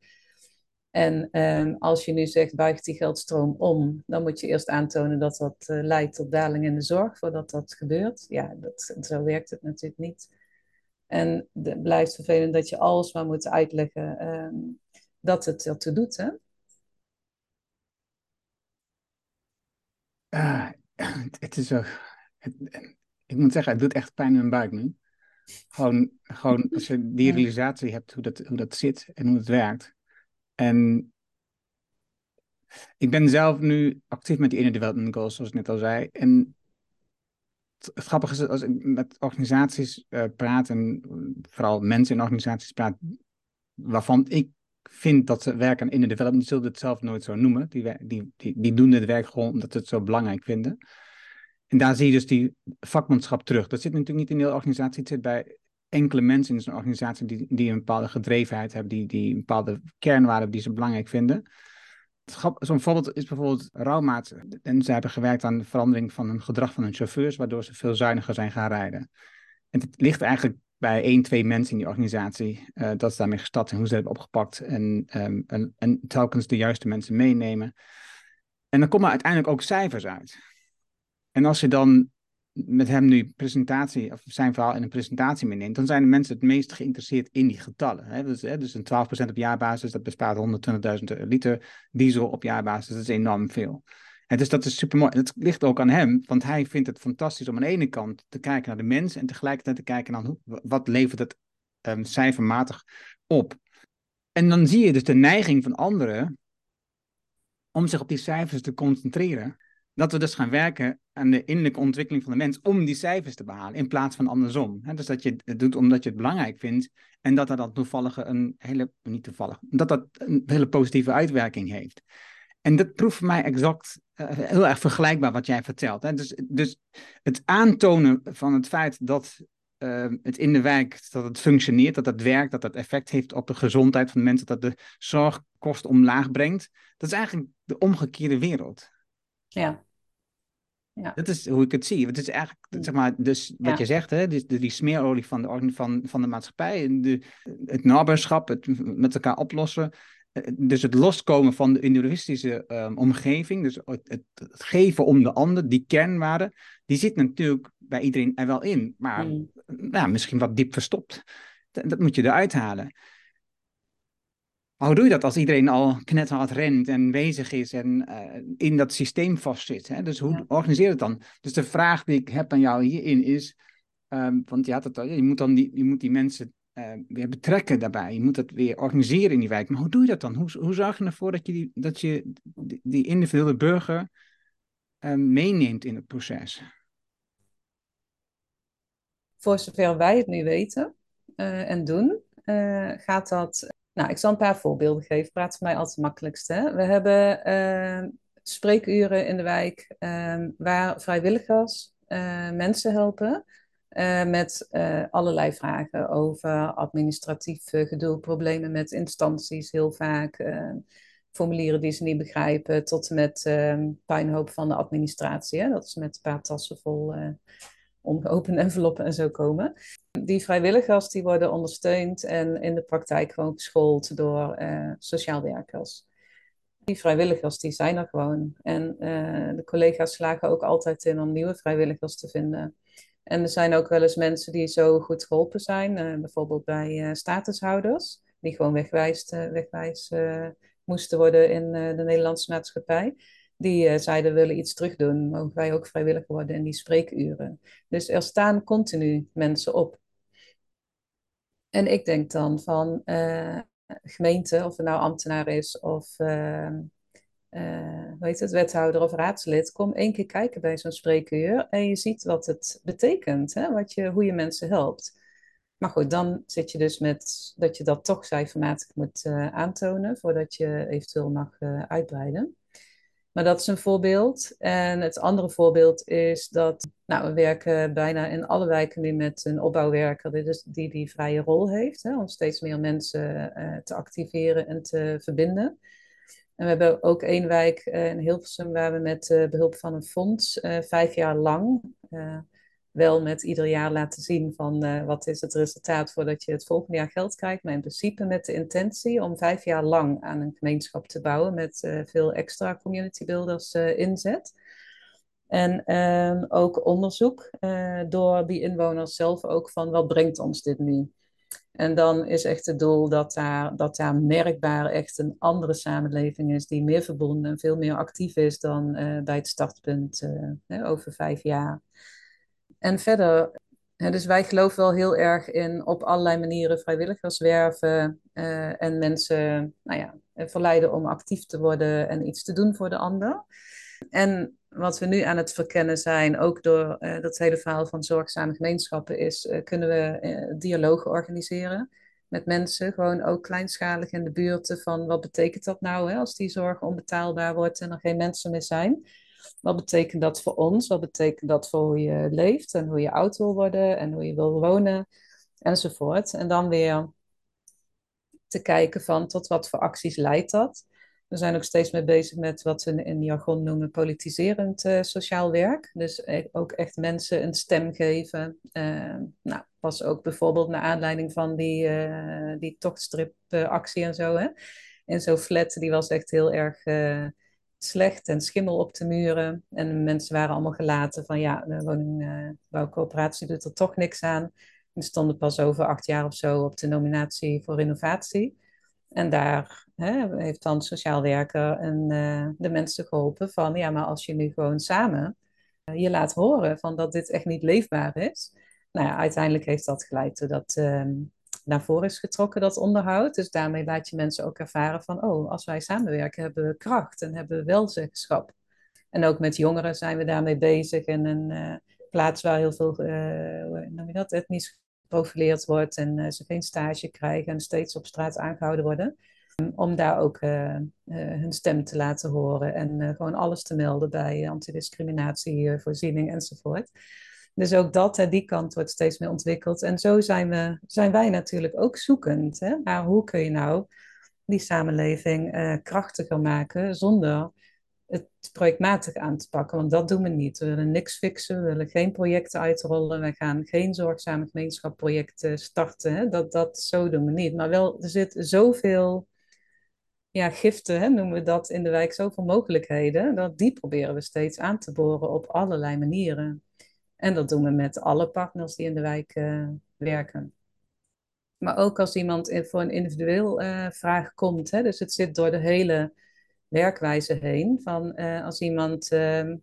En um, als je nu zegt, buigt die geldstroom om, dan moet je eerst aantonen dat dat uh, leidt tot daling in de zorg voordat dat gebeurt. Ja, dat, zo werkt het natuurlijk niet. En het blijft vervelend dat je alles maar moet uitleggen um, dat het ertoe doet. Hè? Uh, het is zo. Het, ik moet zeggen, het doet echt pijn in mijn buik nu. Gewoon, gewoon als je die realisatie hebt hoe dat, hoe dat zit en hoe het werkt. En ik ben zelf nu actief met die Inner Development Goals, zoals ik net al zei. En het, grappige is als ik met organisaties uh, praat, en vooral mensen in organisaties praat, waarvan ik vind dat ze werken aan inner development, zullen het zelf nooit zo noemen. Die, die, die, die doen dit werk gewoon omdat ze het zo belangrijk vinden. En daar zie je dus die vakmanschap terug. Dat zit natuurlijk niet in de hele organisatie, het zit bij enkele mensen in zo'n organisatie die, die een bepaalde gedrevenheid hebben, die, die een bepaalde kernwaarden hebben die ze belangrijk vinden. Zo'n voorbeeld is bijvoorbeeld Rouwmaat. En ze hebben gewerkt aan de verandering van het gedrag van hun chauffeurs, waardoor ze veel zuiniger zijn gaan rijden. En het ligt eigenlijk bij één, twee mensen in die organisatie uh, dat ze daarmee gestart en hoe ze hebben opgepakt. En, um, en, en telkens de juiste mensen meenemen. En dan komen uiteindelijk ook cijfers uit. En als je dan met hem nu presentatie, of zijn verhaal in een presentatie meeneemt, dan zijn de mensen het meest geïnteresseerd in die getallen. Hè? Dus, hè, dus een 12% op jaarbasis, dat bespaart 120.000 liter diesel op jaarbasis, dat is enorm veel. En dus dat is super mooi. Het ligt ook aan hem, want hij vindt het fantastisch om aan de ene kant te kijken naar de mensen en tegelijkertijd te kijken naar hoe, wat levert het um, cijfermatig op. En dan zie je dus de neiging van anderen om zich op die cijfers te concentreren dat we dus gaan werken aan de innerlijke ontwikkeling van de mens om die cijfers te behalen, in plaats van andersom. dus dat je het doet omdat je het belangrijk vindt en dat dat dan toevallig een hele, niet toevallig, dat dat een hele positieve uitwerking heeft. En dat proeft voor mij exact uh, heel erg vergelijkbaar wat jij vertelt. Hè? Dus, dus het aantonen van het feit dat uh, het in de wijk dat het functioneert, dat het werkt, dat het effect heeft op de gezondheid van de mensen, dat de zorgkost omlaag brengt, dat is eigenlijk de omgekeerde wereld. Ja. Ja. Dat is hoe ik het zie. Het is eigenlijk, zeg maar, dus wat je zegt, hè, die, die smeerolie van de, van, van de maatschappij, de, het naberschap, het met elkaar oplossen. Eh, dus het loskomen van de individualistische um, omgeving, dus het, het, geven om de ander, die kernwaarde, die zit natuurlijk bij iedereen er wel in, maar mm. nou, misschien wat diep verstopt. Dat, dat moet je eruit halen. Maar hoe doe je dat als iedereen al knetterhard rent en bezig is en uh, in dat systeem vastzit? Hè? Dus hoe ja. organiseer je het dan? Dus de vraag die ik heb aan jou hierin is, um, want je, had het al, je, moet dan die, je moet die mensen uh, weer betrekken daarbij. Je moet dat weer organiseren in die wijk. Maar hoe doe je dat dan? Hoe, hoe zorg je ervoor dat je die, dat je die, die individuele burger uh, meeneemt in het proces? Voor zover wij het nu weten en doen, gaat dat nou, ik zal een paar voorbeelden geven. Praat voor mij altijd het makkelijkste. We hebben uh, spreekuren in de wijk ehm, waar vrijwilligers uh, mensen helpen uh, met uh, allerlei vragen over administratief gedoe, problemen met instanties heel vaak, formulieren die ze niet begrijpen, tot en met ehm, puinhoop van de administratie. Hè? Dat is met een paar tassen vol ongeopende enveloppen en zo komen. Die vrijwilligers die worden ondersteund en in de praktijk gewoon geschoold door sociaal werkers die vrijwilligers die zijn er gewoon. En uh, de collega's slagen ook altijd in om nieuwe vrijwilligers te vinden. En er zijn ook wel eens mensen die zo goed geholpen zijn, uh, bijvoorbeeld bij statushouders, die gewoon wegwijs, wegwijs moesten worden in de Nederlandse maatschappij. Die zeiden willen iets terugdoen, mogen wij ook vrijwilliger worden in die spreekuren. Dus er staan continu mensen op. En ik denk dan van, gemeente, of het nou ambtenaar is of uh, hoe heet het, wethouder of raadslid, kom één keer kijken bij zo'n spreekuur en je ziet wat het betekent, hè? Wat je, hoe je mensen helpt. Maar goed, dan zit je dus met dat je dat toch cijfermatig moet aantonen voordat je eventueel mag uitbreiden. Maar dat is een voorbeeld. En het andere voorbeeld is dat nou, we werken bijna in alle wijken nu met een opbouwwerker die dus, die, die vrije rol heeft. Hè, om steeds meer mensen uh, te activeren en te verbinden. En we hebben ook één wijk uh, in Hilversum waar we met uh, behulp van een fonds vijf jaar lang wel met ieder jaar laten zien van uh, wat is het resultaat voordat je het volgende jaar geld krijgt. Maar in principe met de intentie om vijf jaar lang aan een gemeenschap te bouwen met uh, veel extra community builders uh, inzet. En ehm, ook onderzoek door die inwoners zelf ook van wat brengt ons dit nu. En dan is echt het doel dat daar, dat daar merkbaar echt een andere samenleving is die meer verbonden en veel meer actief is dan bij het startpunt over vijf jaar. En verder, dus wij geloven wel heel erg in op allerlei manieren vrijwilligers werven uh, en mensen nou ja, verleiden om actief te worden en iets te doen voor de ander. En wat we nu aan het verkennen zijn, ook door uh, dat hele verhaal van zorgzame gemeenschappen, is kunnen we dialogen organiseren met mensen, gewoon ook kleinschalig in de buurten, van wat betekent dat nou hè, als die zorg onbetaalbaar wordt en er geen mensen meer zijn. Wat betekent dat voor ons? Wat betekent dat voor hoe je leeft en hoe je oud wil worden en hoe je wil wonen enzovoort. En dan weer te kijken van tot wat voor acties leidt dat. We zijn ook steeds mee bezig met wat we in jargon noemen politiserend uh, sociaal werk. Dus e-, ook echt mensen een stem geven. Uh, nou, was ook bijvoorbeeld naar aanleiding van die, uh, die tochtstripactie en zo. Hè? In zo'n flat, die was echt heel erg slecht en schimmel op de muren. En mensen waren allemaal gelaten van ja, de woningbouwcoöperatie doet er toch niks aan. En stonden pas over acht jaar of zo op de nominatie voor innovatie. En daar hè, heeft dan sociaal werker en uh, de mensen geholpen van ja, maar als je nu gewoon samen uh, je laat horen van dat dit echt niet leefbaar is. Nou ja, uiteindelijk heeft dat geleid tot dat, uh, naar voren is getrokken, dat onderhoud. Dus daarmee laat je mensen ook ervaren van, oh, als wij samenwerken hebben we kracht en hebben we welzeggenschap. En ook met jongeren zijn we daarmee bezig in een uh, plaats waar heel veel, uh, hoe dat, etnisch geprofileerd wordt en uh, ze geen stage krijgen en steeds op straat aangehouden worden. Om daar ook hun stem te laten horen en gewoon alles te melden bij antidiscriminatie, voorziening enzovoort. Dus ook dat, hè, die kant wordt steeds meer ontwikkeld. En zo zijn, we, zijn wij natuurlijk ook zoekend hè, naar hoe kun je nou die samenleving uh, krachtiger maken zonder het projectmatig aan te pakken. Want dat doen we niet. We willen niks fixen, we willen geen projecten uitrollen, we gaan geen zorgzame gemeenschapprojecten starten. Dat, dat, zo doen we niet. Maar wel, er zit zoveel ja, giften, hè, noemen we dat in de wijk, zoveel mogelijkheden, dat die proberen we steeds aan te boren op allerlei manieren. En dat doen we met alle partners die in de wijk uh, werken. Maar ook als iemand voor een individueel uh, vraag komt. Hè, dus het zit door de hele werkwijze heen. Van uh, als iemand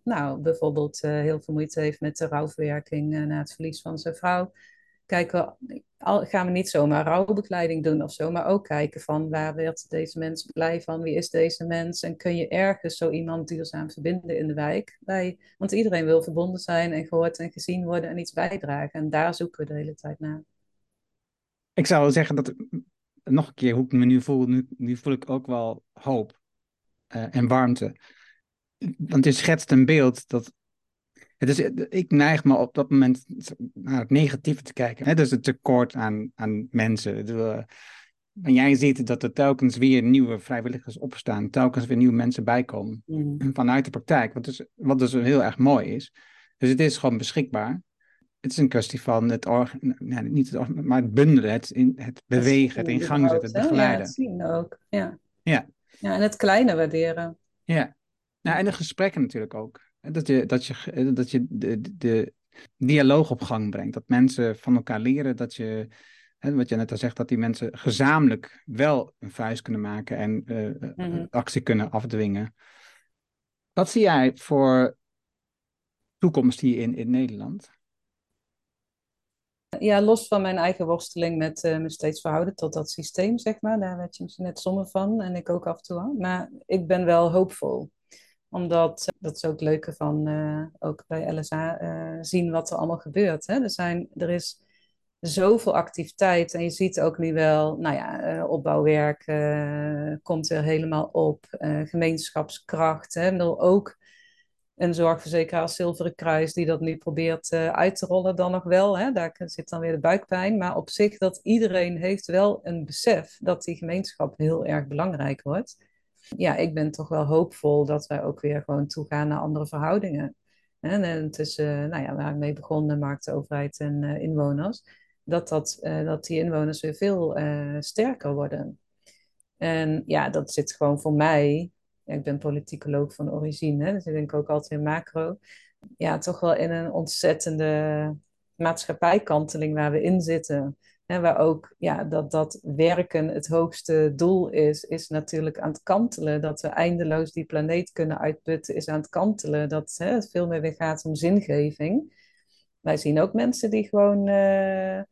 nou, bijvoorbeeld heel veel moeite heeft met de rouwverwerking na het verlies van zijn vrouw kijken al, gaan we niet zomaar rouwbegeleiding doen of zo, maar ook kijken van waar werd deze mens blij van, wie is deze mens en kun je ergens zo iemand duurzaam verbinden in de wijk. Bij, want iedereen wil verbonden zijn en gehoord en gezien worden en iets bijdragen en daar zoeken we de hele tijd naar. Ik zou zeggen dat, nog een keer hoe ik me nu voel, nu, nu voel ik ook wel hoop uh, en warmte. want je schetst een beeld dat. Het is, ik neig me op dat moment naar het negatieve te kijken. Hè? Dus het tekort aan, aan mensen. En jij ziet dat er telkens weer nieuwe vrijwilligers opstaan, telkens weer nieuwe mensen bijkomen Mhm. vanuit de praktijk, wat dus, wat dus heel erg mooi is. Dus het is gewoon beschikbaar. Het is een kwestie van het, org, nou, niet het, org- maar het bundelen, het, in, het bewegen, het in gang zetten, het? Ja, begeleiden. het zien ook. Ja. Ja. ja, en het kleine waarderen. Ja, nou, en de gesprekken natuurlijk ook. Dat je, dat je, dat je de, de, dialoog op gang brengt. Dat mensen van elkaar leren. Dat je, hè, wat je net al zegt, dat die mensen gezamenlijk wel een vuist kunnen maken en eh, eh, Mhm. actie kunnen afdwingen. Wat zie jij voor toekomst hier in, in Nederland? Ja, los van mijn eigen worsteling met eh, me steeds verhouden tot dat systeem, zeg maar. Daar werd je misschien net somber van en ik ook af en toe al. Maar ik ben wel hoopvol. Omdat, eh, dat is ook het leuke van eh, ook bij LSA, eh, zien wat er allemaal gebeurt. Hè? Er, zijn, er is zoveel activiteit en je ziet ook nu wel, nou ja, opbouwwerk komt er helemaal op. gemeenschapskracht, hè? Bedoel, ook een zorgverzekeraar als Zilveren Kruis die dat nu probeert uit te rollen dan nog wel. Hè? Daar zit dan weer de buikpijn. Maar op zich dat iedereen heeft wel een besef dat die gemeenschap heel erg belangrijk wordt. Ja, ik ben toch wel hoopvol dat wij ook weer gewoon toegaan naar andere verhoudingen. En tussen, nou ja, waar ik mee begon, overheid en eh, inwoners. Dat, dat, eh, dat die inwoners weer veel eh, sterker worden. En ja, dat zit gewoon voor mij ik ben politicoloog van origine, dus ik denk ook altijd in macro. Ja, toch wel in een ontzettende maatschappijkanteling waar we in zitten. Hè, waar ook ja, dat, dat werken het hoogste doel is, is natuurlijk aan het kantelen. Dat we eindeloos die planeet kunnen uitputten, is aan het kantelen. Dat hè, het veel meer weer gaat om zingeving. Wij zien ook mensen die gewoon uh,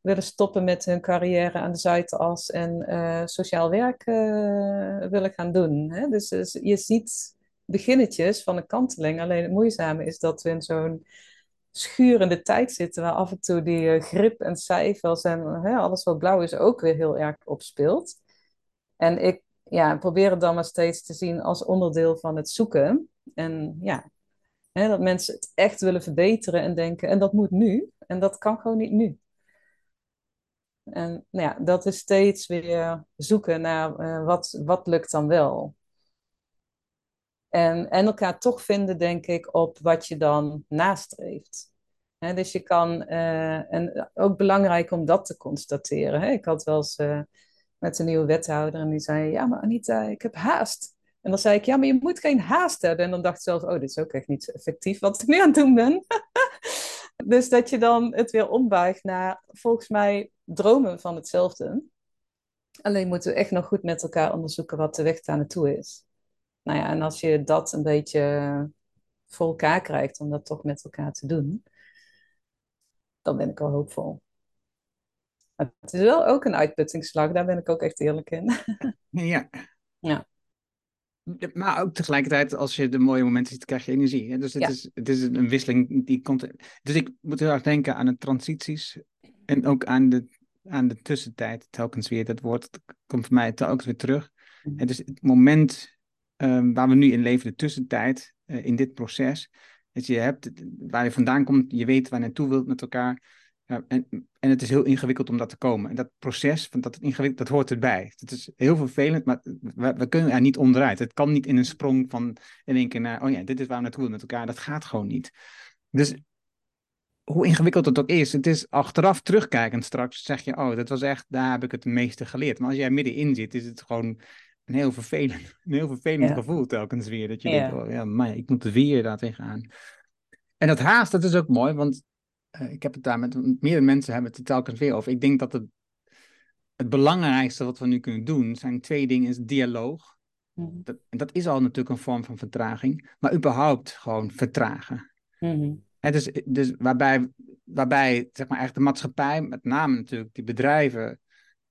willen stoppen met hun carrière aan de Zuidas en uh, sociaal werk uh, willen gaan doen. Hè? Dus, dus, je ziet beginnetjes van een kanteling. Alleen het moeizame is dat we in zo'n schurende tijd zitten waar af en toe die grip en cijfers en hè, alles wat blauw is ook weer heel erg opspeelt. En ik ja, probeer het dan maar steeds te zien als onderdeel van het zoeken. En ja, hè, dat mensen het echt willen verbeteren en denken, en dat moet nu. En dat kan gewoon niet nu. En nou ja, dat is steeds weer zoeken naar uh, wat, wat lukt dan wel. En, en elkaar toch vinden, denk ik, op wat je dan nastreeft. Dus je kan, uh, en ook belangrijk om dat te constateren. Ik had wel eens uh, met een nieuwe wethouder en die zei: Ja, maar Anita, ik heb haast. En dan zei ik: Ja, maar je moet geen haast hebben. En dan dacht ik zelf: Oh, dit is ook echt niet zo effectief wat ik nu aan het doen ben. dus dat je dan het weer ombuigt naar, volgens mij, dromen van hetzelfde. Alleen moeten we echt nog goed met elkaar onderzoeken wat de weg daar naartoe is. Nou ja, en als je dat een beetje voor elkaar krijgt om dat toch met elkaar te doen, dan ben ik wel hoopvol. Maar het is wel ook een uitputtingsslag, daar ben ik ook echt eerlijk in. Ja. Ja. Maar ook tegelijkertijd, als je de mooie momenten ziet, krijg je energie. Hè? Dus het, Ja. is, het is een wisseling die komt. Dus ik moet heel erg denken aan de transities en ook aan de, aan de tussentijd. Telkens weer, dat woord dat komt voor mij telkens weer terug. Mhm. En dus het moment um, waar we nu in leven, de tussentijd uh, in dit proces. Dat je hebt waar je vandaan komt, je weet waar je naartoe wilt met elkaar. En, en het is heel ingewikkeld om dat te komen. En dat proces, dat, ingewikkeld, dat hoort erbij. Het is heel vervelend, maar we, we, kunnen er niet onderuit. Het kan niet in een sprong van in één keer naar, oh ja, dit is waar we naartoe willen met elkaar. Dat gaat gewoon niet. Dus hoe ingewikkeld het ook is, het is achteraf terugkijkend straks, zeg je, oh, dat was echt, daar heb ik het meeste geleerd. Maar als jij middenin zit, is het gewoon een heel vervelend, een heel vervelend Ja. gevoel telkens weer. Dat je Ja. denkt, oh ja, maar ik moet er weer daar tegenaan. En dat haast, dat is ook mooi, want uh, ik heb het daar met meerdere mensen hebben het er telkens weer over. Ik denk dat het, het belangrijkste wat we nu kunnen doen, zijn twee dingen, is dialoog. Mhm. Dat, en dat is al natuurlijk een vorm van vertraging, maar überhaupt gewoon vertragen. Hè, dus, dus waarbij, waarbij zeg maar, echt de maatschappij, met name natuurlijk die bedrijven,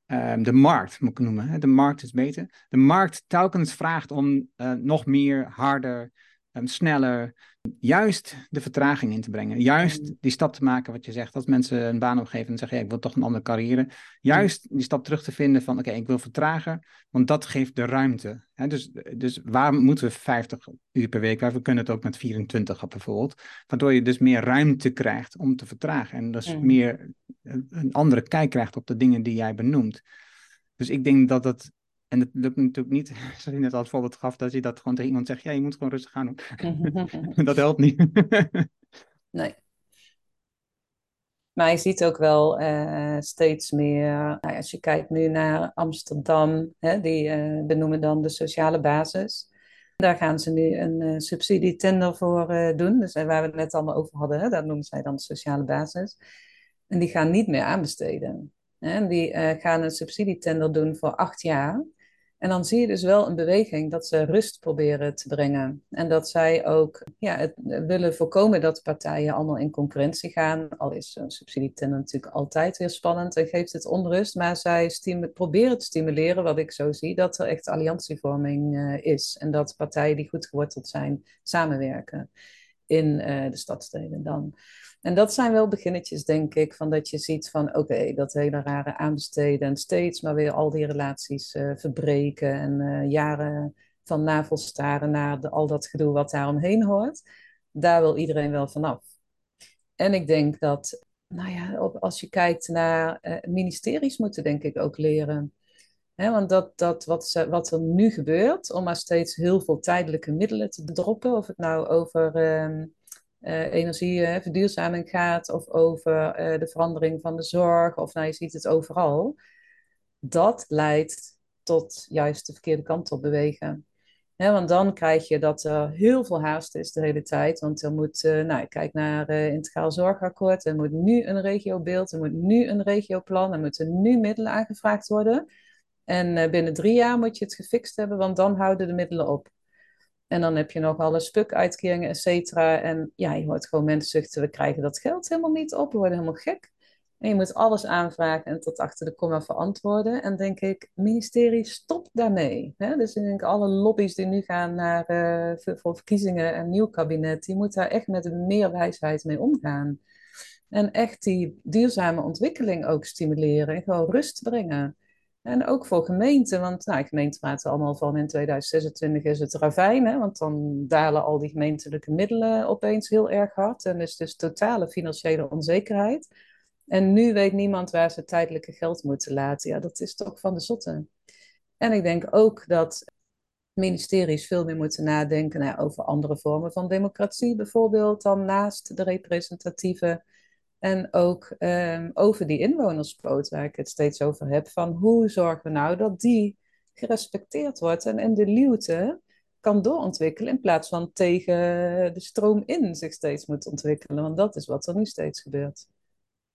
um, de markt moet ik noemen, hè, de markt is beter, de markt telkens vraagt om uh, nog meer, harder, um, sneller, juist de vertraging in te brengen. Juist Mm. die stap te maken, wat je zegt, als mensen een baan opgeven en zeggen, ja, ik wil toch een andere carrière. Juist die stap terug te vinden van, oké, ik wil vertragen, want dat geeft de ruimte. Hè? Dus, dus waar moeten we 50 uur per week, waar we kunnen het ook met 24 bijvoorbeeld, waardoor je dus meer ruimte krijgt om te vertragen en dus Mm. meer een andere kijk krijgt op de dingen die jij benoemt. Dus ik denk dat het, en het lukt natuurlijk niet, zoals je net al het voorbeeld gaf, dat je dat gewoon tegen iemand zegt, ja, je moet gewoon rustig gaan doen. dat helpt niet. Nee. Maar je ziet ook wel eh, steeds meer, nou ja, als je kijkt nu naar Amsterdam, hè, die eh, benoemen dan de sociale basis. Daar gaan ze nu een eh, subsidietender voor doen. Dus waar we het net allemaal over hadden, hè, dat noemen zij dan de sociale basis. En die gaan niet meer aanbesteden. Hè. En die gaan een subsidietender doen voor acht jaar. En dan zie je dus wel een beweging dat ze rust proberen te brengen. En dat zij ook ja, willen voorkomen dat partijen allemaal in concurrentie gaan. Al is een subsidietender natuurlijk altijd weer spannend en geeft het onrust. Maar zij proberen te stimuleren, wat ik zo zie, dat er echt alliantievorming eh, is. En dat partijen die goed geworteld zijn, samenwerken in eh, de stadsteden dan. En dat zijn wel beginnetjes, denk ik, van dat je ziet van oké, dat hele rare aanbesteden en steeds maar weer al die relaties eh, verbreken en eh, jaren van navelstaren naar al dat gedoe wat daar omheen hoort. Daar wil iedereen wel vanaf. En ik denk dat, nou ja, op, als je kijkt naar eh, ministeries moeten denk ik ook leren. Want dat, dat wat, wat er nu gebeurt, om maar steeds heel veel tijdelijke middelen te droppen, of het nou over ehm, eh, energieverduurzaming gaat, of over eh, de verandering van de zorg, of nou je ziet het overal, dat leidt tot juist de verkeerde kant op bewegen. Want dan krijg je dat er heel veel haast is de hele tijd. Want er moet, eh, nou, kijk naar het Integraal Zorgakkoord. Er moet nu een regiobeeld, er moet nu een regioplan, er moeten nu middelen aangevraagd worden. En eh, binnen drie jaar moet je het gefixt hebben, want dan houden de middelen op. En dan heb je nog alle spuk-uitkeringen, et cetera. En ja, je hoort gewoon mensen zuchten, we krijgen dat geld helemaal niet op, we worden helemaal gek. En je moet alles aanvragen en tot achter de komma verantwoorden. En denk ik, ministerie, stop daarmee. Hè? Dus ik denk, alle lobby's die nu gaan naar, uh, voor, verkiezingen en nieuw kabinet, die moeten daar echt met meer wijsheid mee omgaan. En echt die duurzame ontwikkeling ook stimuleren en gewoon rust brengen. En ook voor gemeenten, want nou, gemeenten praten allemaal van in 2026 is het ravijn, hè, want dan dalen al die gemeentelijke middelen opeens heel erg hard en is dus totale financiële onzekerheid. En nu weet niemand waar ze tijdelijke geld moeten laten. Ja, dat is toch van de zotte. En ik denk ook dat ministeries veel meer moeten nadenken nou, over andere vormen van democratie, bijvoorbeeld dan naast de representatieve. En ook um, over die inwonerspoot, waar ik het steeds over heb, van hoe zorgen we nou dat die gerespecteerd wordt en in de luwte kan doorontwikkelen in plaats van tegen de stroom in zich steeds moet ontwikkelen. Want dat is wat er nu steeds gebeurt.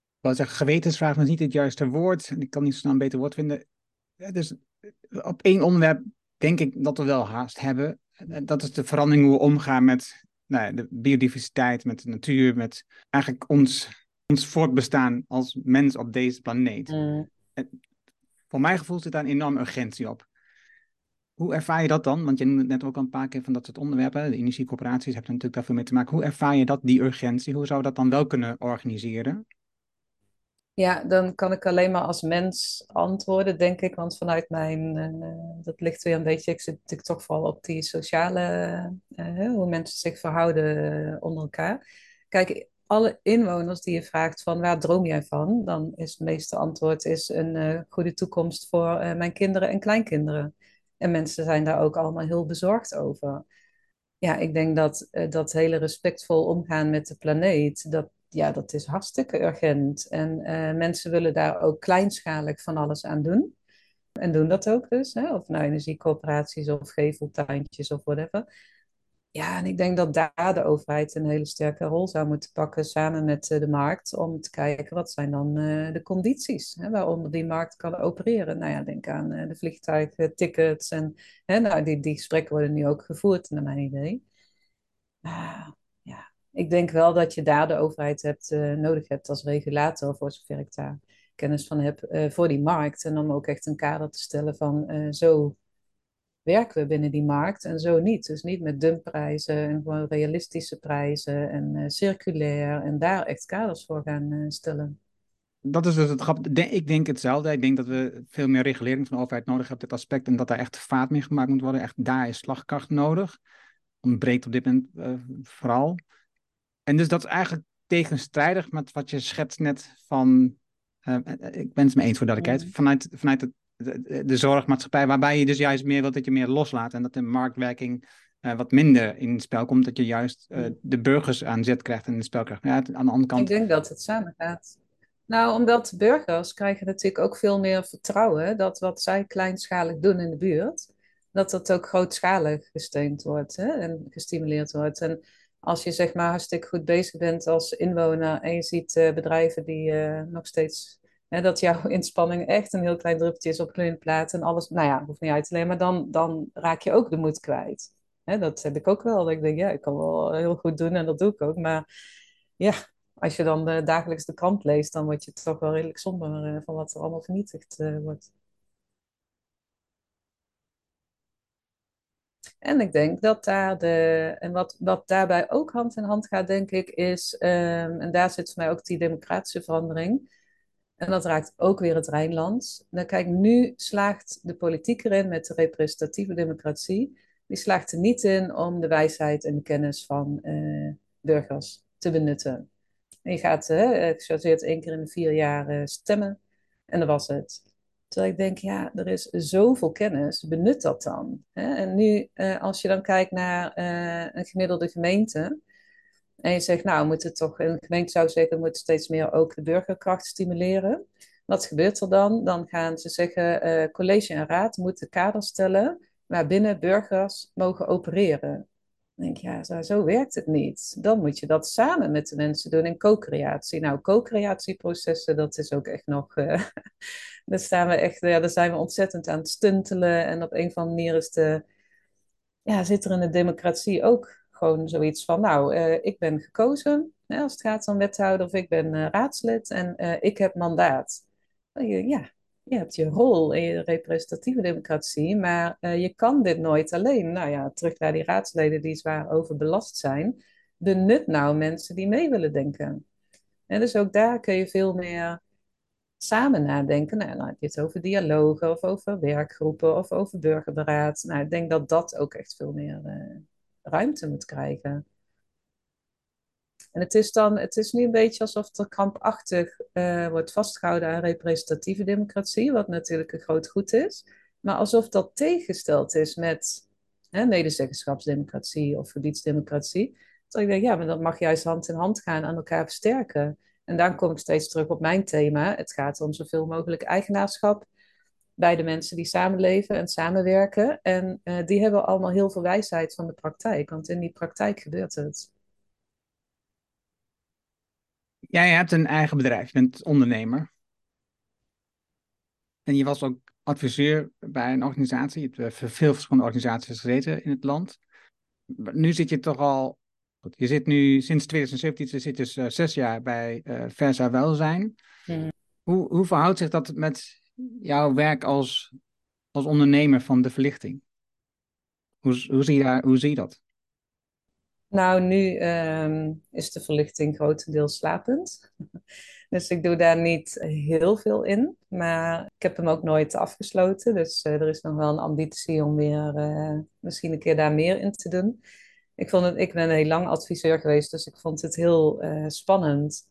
Ik wil zeggen, gewetensvraag is niet het juiste woord. Ik kan niet snel een beter woord vinden. Ja, dus op één onderwerp denk ik dat we wel haast hebben. Dat is de verandering hoe we omgaan met nou, de biodiversiteit, met de natuur, met eigenlijk ons, ons voortbestaan als mens op deze planeet. Mm. Voor mijn gevoel zit daar een enorme urgentie op. Hoe ervaar je dat dan? Want je noemde net ook al een paar keer van dat soort onderwerpen. De energiecoöperaties hebben er natuurlijk daarvoor mee te maken. Hoe ervaar je dat, die urgentie? Hoe zou dat dan wel kunnen organiseren? Ja, dan kan ik alleen maar als mens antwoorden, denk ik. Want vanuit mijn, uh, dat ligt weer een beetje, ik zit natuurlijk toch vooral op die sociale, uh, hoe mensen zich verhouden onder elkaar. Kijk, alle inwoners die je vraagt van waar droom jij van? Dan is het meeste antwoord is een uh, goede toekomst voor mijn kinderen en kleinkinderen. En mensen zijn daar ook allemaal heel bezorgd over. Ja, ik denk dat dat hele respectvol omgaan met de planeet, dat, ja, dat is hartstikke urgent. En mensen willen daar ook kleinschalig van alles aan doen. En doen dat ook dus. Hè? Of nou energiecoöperaties of geveltuintjes of whatever. Ja, en ik denk dat daar de overheid een hele sterke rol zou moeten pakken samen met uh, de markt. Om te kijken wat zijn dan uh, de condities hè, waaronder die markt kan opereren. Nou ja, denk aan de vliegtuigtickets. En hè, nou, die, die gesprekken worden nu ook gevoerd, naar mijn idee. Ah, ja, ik denk wel dat je daar de overheid hebt, nodig hebt als regulator, voor zover ik daar kennis van heb, voor die markt. En om ook echt een kader te stellen van zo werken we binnen die markt en zo niet. Dus niet met dumpprijzen en gewoon realistische prijzen en uh, circulair en daar echt kaders voor gaan uh, stellen. Dat is dus het grap. Ik denk hetzelfde. Ik denk dat we veel meer regulering van de overheid nodig hebben, dit aspect. En dat daar echt vaat mee gemaakt moet worden. Echt daar is slagkracht nodig. Ontbreekt op dit moment uh, vooral. En dus dat is eigenlijk tegenstrijdig met wat je schetst net van. ik ben het me eens voor duidelijkheid. Vanuit, vanuit het de, de, zorgmaatschappij, waarbij je dus juist meer wilt dat je meer loslaat en dat de marktwerking uh, wat minder in het spel komt, dat je juist uh, de burgers aan zet krijgt en in het spel krijgt. Ja, aan de andere kant. Ik denk dat het samen gaat. Nou, omdat burgers krijgen natuurlijk ook veel meer vertrouwen dat wat zij kleinschalig doen in de buurt, dat dat ook grootschalig gesteund wordt hè, en gestimuleerd wordt. En als je zeg maar hartstikke goed bezig bent als inwoner en je ziet uh, bedrijven die nog steeds Hè, dat jouw inspanning echt een heel klein druppeltje is op plaat en alles, nou ja, hoeft niet uit te leggen, maar dan, dan raak je ook de moed kwijt. Hè, dat heb ik ook wel. Dat ik denk, ja, ik kan wel heel goed doen en dat doe ik ook. Maar ja, als je dan de, dagelijks de krant leest, dan word je toch wel redelijk somber uh, van wat er allemaal vernietigd uh, wordt. En ik denk dat daar de. En wat, wat daarbij ook hand in hand gaat, denk ik, is. Um, en daar zit voor mij ook die democratische verandering en dat raakt ook weer het Rijnland. Dan kijk, nu slaagt de politiek erin met de representatieve democratie. Die slaagt er niet in om de wijsheid en de kennis van uh, burgers te benutten. En je gaat uh, gechargeerd één keer in de vier jaar uh, stemmen. En dat was het. Terwijl ik denk, ja, er is zoveel kennis, benut dat dan. Hè? En nu, als je dan kijkt naar een gemiddelde gemeente, en je zegt, nou, we moeten toch, een gemeente zou zeggen, we steeds meer ook de burgerkracht stimuleren. Wat gebeurt er dan? Dan gaan ze zeggen, uh, college en raad moeten kaders stellen waarbinnen burgers mogen opereren. Dan denk ja, zo, zo, werkt het niet. Dan moet je dat samen met de mensen doen in co-creatie. Nou, co-creatieprocessen, dat is ook echt nog... Uh, daar, staan we echt, ja, daar zijn we ontzettend aan het stuntelen. En op een of andere manier is de, ja, zit er in de democratie ook gewoon zoiets van, nou, uh, ik ben gekozen hè, als het gaat om wethouder of ik ben uh, raadslid en uh, ik heb mandaat. Ja, je hebt je rol in je representatieve democratie, maar je kan dit nooit alleen. Nou ja, terug naar die raadsleden die zwaar overbelast zijn. Benut nou mensen die mee willen denken. En dus ook daar kun je veel meer samen nadenken. Nou, dan heb je het over dialogen of over werkgroepen of over burgerberaad. Nou, ik denk dat dat ook echt veel meer ruimte moet krijgen. En het is dan, het is nu een beetje alsof er krampachtig uh, wordt vastgehouden aan representatieve democratie, wat natuurlijk een groot goed is, maar alsof dat tegengesteld is met hè, medezeggenschapsdemocratie of gebiedsdemocratie. Dat ik denk, ja, maar dat mag juist hand in hand gaan aan elkaar versterken. En dan kom ik steeds terug op mijn thema. Het gaat om zoveel mogelijk eigenaarschap bij de mensen die samenleven en samenwerken. En uh, die hebben allemaal heel veel wijsheid van de praktijk, want in die praktijk gebeurt het. Jij hebt een eigen bedrijf, je bent ondernemer. En je was ook adviseur bij een organisatie. Je hebt voor veel verschillende organisaties gezeten in het land. Nu zit je toch al. Je zit nu sinds 2017, je zit dus uh, zes jaar bij uh, Versa Welzijn. Mm. Hoe, hoe verhoudt zich dat met jouw werk als, als ondernemer van de verlichting? Hoe, hoe, zie, je daar, hoe zie je dat? Nou, nu um, is de verlichting grotendeels slapend. Dus ik doe daar niet heel veel in. Maar ik heb hem ook nooit afgesloten. Dus uh, er is nog wel een ambitie om weer uh, misschien een keer daar meer in te doen. Ik, vond het, ik ben heel lang adviseur geweest, dus ik vond het heel uh, spannend.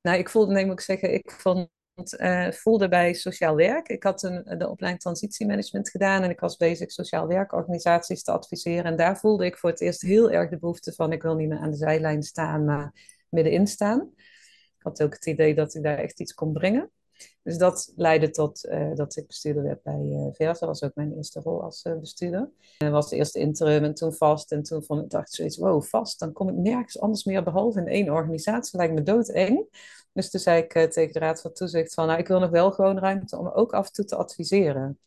Nou, ik voelde, nee, moet ik zeggen, ik vond uh, voelde bij sociaal werk. Ik had een, de opleiding transitiemanagement gedaan en ik was bezig sociaal werkorganisaties te adviseren. En daar voelde ik voor het eerst heel erg de behoefte van: ik wil niet meer aan de zijlijn staan, maar middenin staan. Ik had ook het idee dat ik daar echt iets kon brengen. Dus dat leidde tot uh, dat ik bestuurder werd bij uh, Versa. Dat was ook mijn eerste rol als bestuurder. En was de eerste interim en toen vast. En toen vond ik, dacht ik zoiets, wow, vast. Dan kom ik nergens anders meer behalve in één organisatie. Lijkt me doodeng. Dus toen zei ik uh, tegen de Raad van Toezicht van, nou, ik wil nog wel gewoon ruimte om ook af en toe te adviseren.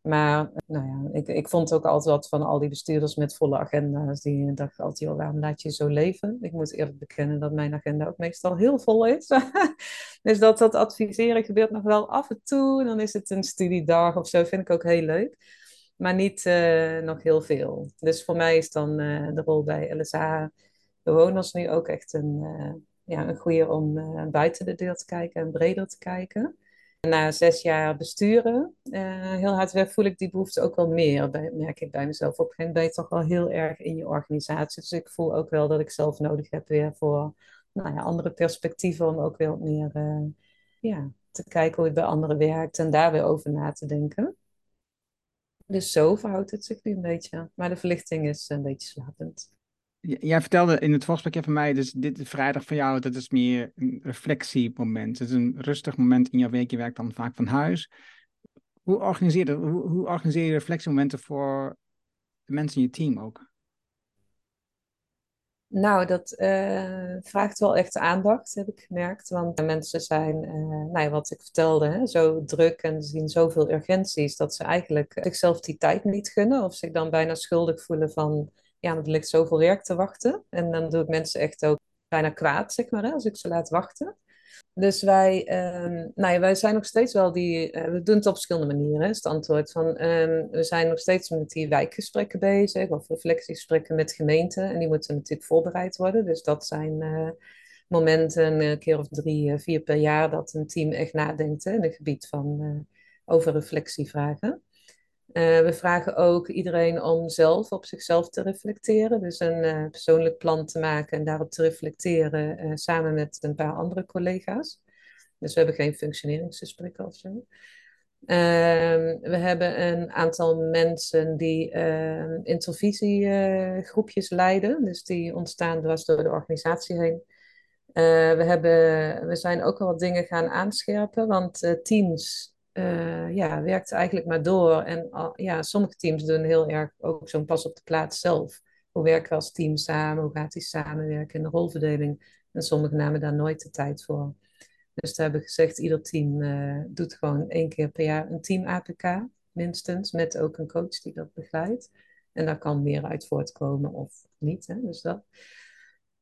Maar nou ja, ik, ik vond ook altijd wat van al die bestuurders met volle agenda's. Die dachten altijd, joh, waarom laat je zo leven? Ik moet eerlijk bekennen dat mijn agenda ook meestal heel vol is. dus dat, dat adviseren gebeurt nog wel af en toe. Dan is het een studiedag of zo, vind ik ook heel leuk. maar niet eh, nog heel veel. Dus voor mij is dan eh, de rol bij LSA bewoners nu ook echt een, ja, een goede om buiten de deur te kijken en breder te kijken. Na zes jaar besturen, heel hard werk, voel ik die behoefte ook wel meer. Merk ik bij mezelf. Op een gegeven moment ben je toch wel heel erg in je organisatie. Dus ik voel ook wel dat ik zelf nodig heb weer voor nou ja, andere perspectieven. Om ook weer wat meer ja, te kijken hoe het bij anderen werkt en daar weer over na te denken. Dus zo verhoudt het zich nu een beetje. Maar de verlichting is een beetje slapend. Jij vertelde in het voorgesprek van mij, dus dit vrijdag van jou, dat is meer een reflectiemoment. Het is een rustig moment in jouw week. Je werkt dan vaak van huis. Hoe organiseer je, hoe, organiseer je reflectiemomenten voor de mensen in je team ook? Nou, dat uh, vraagt wel echt aandacht, heb ik gemerkt. Want mensen zijn, uh, nou ja, wat ik vertelde, hè, zo druk en zien zoveel urgenties dat ze eigenlijk zichzelf die tijd niet gunnen. Of zich dan bijna schuldig voelen van, ja, er ligt zoveel werk te wachten. En dan doe ik mensen echt ook bijna kwaad, zeg maar, hè, als ik ze laat wachten. Dus wij, ehm, nou ja, wij zijn nog steeds wel die, uh, we doen het op verschillende manieren, is het antwoord. Van, um, we zijn nog steeds met die wijkgesprekken bezig, of reflectiegesprekken met gemeenten. En die moeten natuurlijk voorbereid worden. Dus dat zijn uh, momenten, een keer of drie, uh, vier per jaar, dat een team echt nadenkt hè, in het gebied van over reflectievragen. Uh, we vragen ook iedereen om zelf op zichzelf te reflecteren. Dus een uh, persoonlijk plan te maken en daarop te reflecteren uh, samen met een paar andere collega's. Dus we hebben geen functioneringsgesprekken of zo. Ehm, we hebben een aantal mensen die ehm, intervisiegroepjes leiden. Dus die ontstaan dwars door de organisatie heen. we, hebben, we zijn ook al wat dingen gaan aanscherpen, want teams uh, ja, werkt eigenlijk maar door. En ja, sommige teams doen heel erg ook zo'n pas op de plaats zelf. Hoe werken we als team samen? Hoe gaat die samenwerken in de rolverdeling? En sommigen namen daar nooit de tijd voor. Dus daar hebben we gezegd, ieder team uh, doet gewoon één keer per jaar een team APK, minstens. Met ook een coach die dat begeleidt. En daar kan meer uit voortkomen of niet. Hè? Dus dat.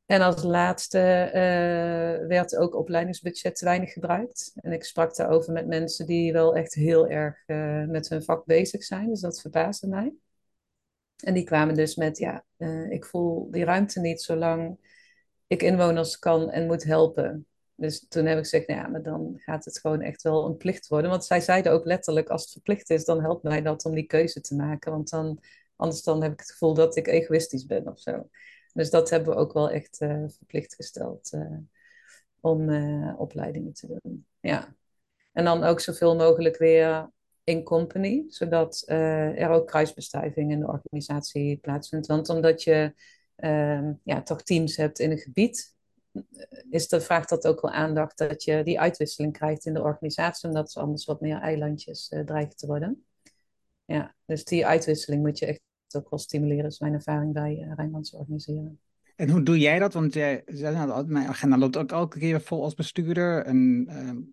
En als laatste uh, werd ook opleidingsbudget te weinig gebruikt. En ik sprak daarover met mensen die wel echt heel erg uh, met hun vak bezig zijn. Dus dat verbaasde mij. En die kwamen dus met, ja, uh, ik voel die ruimte niet zolang ik inwoners kan en moet helpen. Dus toen heb ik gezegd, nou ja, maar dan gaat het gewoon echt wel een plicht worden. Want zij zeiden ook letterlijk, als het verplicht is, dan helpt mij dat om die keuze te maken. Want dan, anders dan heb ik het gevoel dat ik egoïstisch ben of zo. Dus dat hebben we ook wel echt uh, verplicht gesteld uh, om uh, opleidingen te doen. Ja. En dan ook zoveel mogelijk weer in company, zodat er ook kruisbestuiving in de organisatie plaatsvindt. Want omdat je ehm, ja, toch teams hebt in een gebied, is de, vraagt dat ook wel aandacht dat je die uitwisseling krijgt in de organisatie, omdat ze anders wat meer eilandjes dreigen te worden. Ja, dus die uitwisseling moet je echt ook wel stimuleren, is mijn ervaring bij uh, Rijnlands organiseren. En hoe doe jij dat? Want jij nou, mijn agenda loopt ook elke keer vol als bestuurder. En, uh, en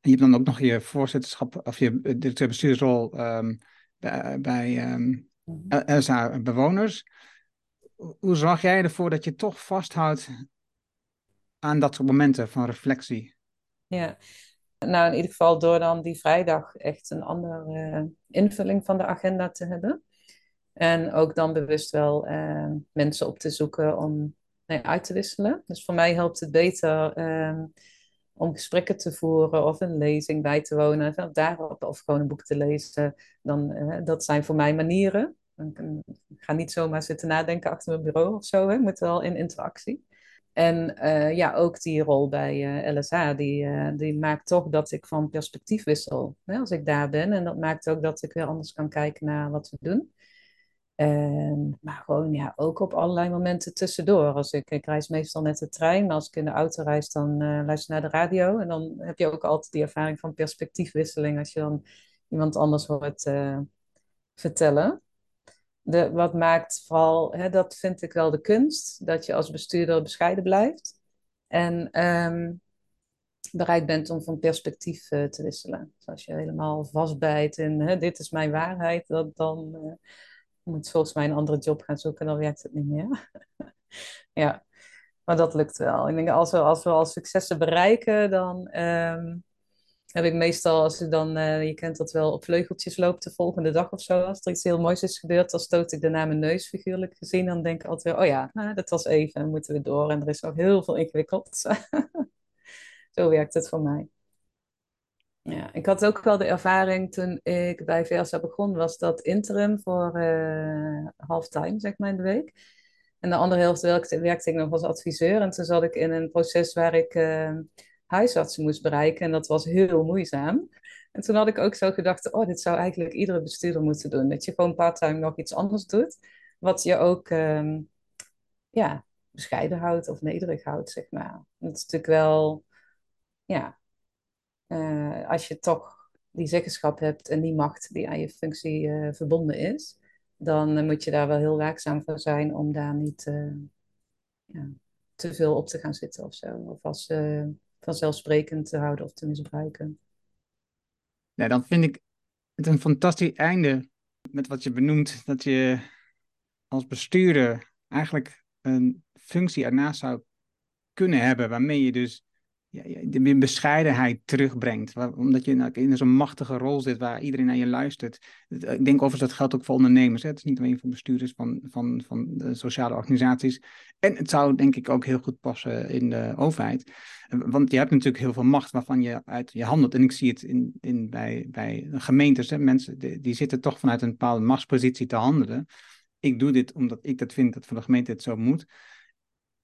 je hebt dan ook nog je voorzitterschap of je directeur bestuursrol um, bij, bij um, LSA Bewoners. Hoe zorg jij ervoor dat je toch vasthoudt aan dat soort momenten van reflectie? Ja, nou in ieder geval door dan die vrijdag echt een andere uh, invulling van de agenda te hebben. En ook dan bewust wel uh, mensen op te zoeken om uit te wisselen. Dus voor mij helpt het beter uh, om gesprekken te voeren of een lezing bij te wonen. Of, daarop, of gewoon een boek te lezen. Dan, uh, dat zijn voor mij manieren. Ik ga niet zomaar zitten nadenken achter mijn bureau of zo. Ik moet wel in interactie. En uh, ja, ook die rol bij uh, LSA, die, die maakt toch dat ik van perspectief wissel hè, als ik daar ben. En dat maakt ook dat ik weer anders kan kijken naar wat we doen. En, maar gewoon ja, ook op allerlei momenten tussendoor. Als ik, ik reis meestal met de trein, maar als ik in de auto reis, dan uh, luister naar de radio. En dan heb je ook altijd die ervaring van perspectiefwisseling als je dan iemand anders hoort uh, vertellen. De, wat maakt vooral, hè, dat vind ik wel de kunst, dat je als bestuurder bescheiden blijft. En um, bereid bent om van perspectief uh, te wisselen. Dus als je helemaal vastbijt in hè, dit is mijn waarheid, dat, dan moet volgens mij een andere job gaan zoeken, dan werkt het niet meer. ja, maar dat lukt wel. Ik denk als we als we al successen bereiken, dan, um, heb ik meestal, als ik dan, uh, je kent dat wel, op vleugeltjes loop de volgende dag of zo. Als er iets heel moois is gebeurd, dan stoot ik daarna mijn neus figuurlijk gezien. Dan denk ik altijd, oh ja, nou, dat was even, dan moeten we door. En er is nog heel veel ingewikkeld. Zo werkt het voor mij. Ja, ik had ook wel de ervaring toen ik bij VSA begon, was dat interim voor uh, halftime, zeg maar, in de week. En de andere helft werkte, werkte ik nog als adviseur. En toen zat ik in een proces waar ik uh, huisartsen moest bereiken. En dat was heel moeizaam. En toen had ik ook zo gedacht, oh, dit zou eigenlijk iedere bestuurder moeten doen. Dat je gewoon part-time nog iets anders doet. Wat je ook, uh, ja, bescheiden houdt of nederig houdt, zeg maar. Dat is natuurlijk wel, ja, uh, als je toch die zeggenschap hebt en die macht die aan je functie uh, verbonden is, dan moet je daar wel heel waakzaam voor zijn om daar niet ja, te veel op te gaan zitten of zo. Of als vanzelfsprekend te houden of te misbruiken. Ja, dan vind ik het een fantastisch einde met wat je benoemt, dat je als bestuurder eigenlijk een functie ernaast zou kunnen hebben, waarmee je dus de bescheidenheid terugbrengt. omdat je in zo'n machtige rol zit waar iedereen naar je luistert. Ik denk overigens dat geldt ook voor ondernemers. Hè? Het is niet alleen voor bestuurders van, van, van de sociale organisaties. En het zou denk ik ook heel goed passen in de overheid. Want je hebt natuurlijk heel veel macht waarvan je uit je handelt. En ik zie het in, in, bij, bij gemeentes. Hè? Mensen die, die zitten toch vanuit een bepaalde machtspositie te handelen. Ik doe dit omdat ik dat vind dat voor de gemeente het zo moet.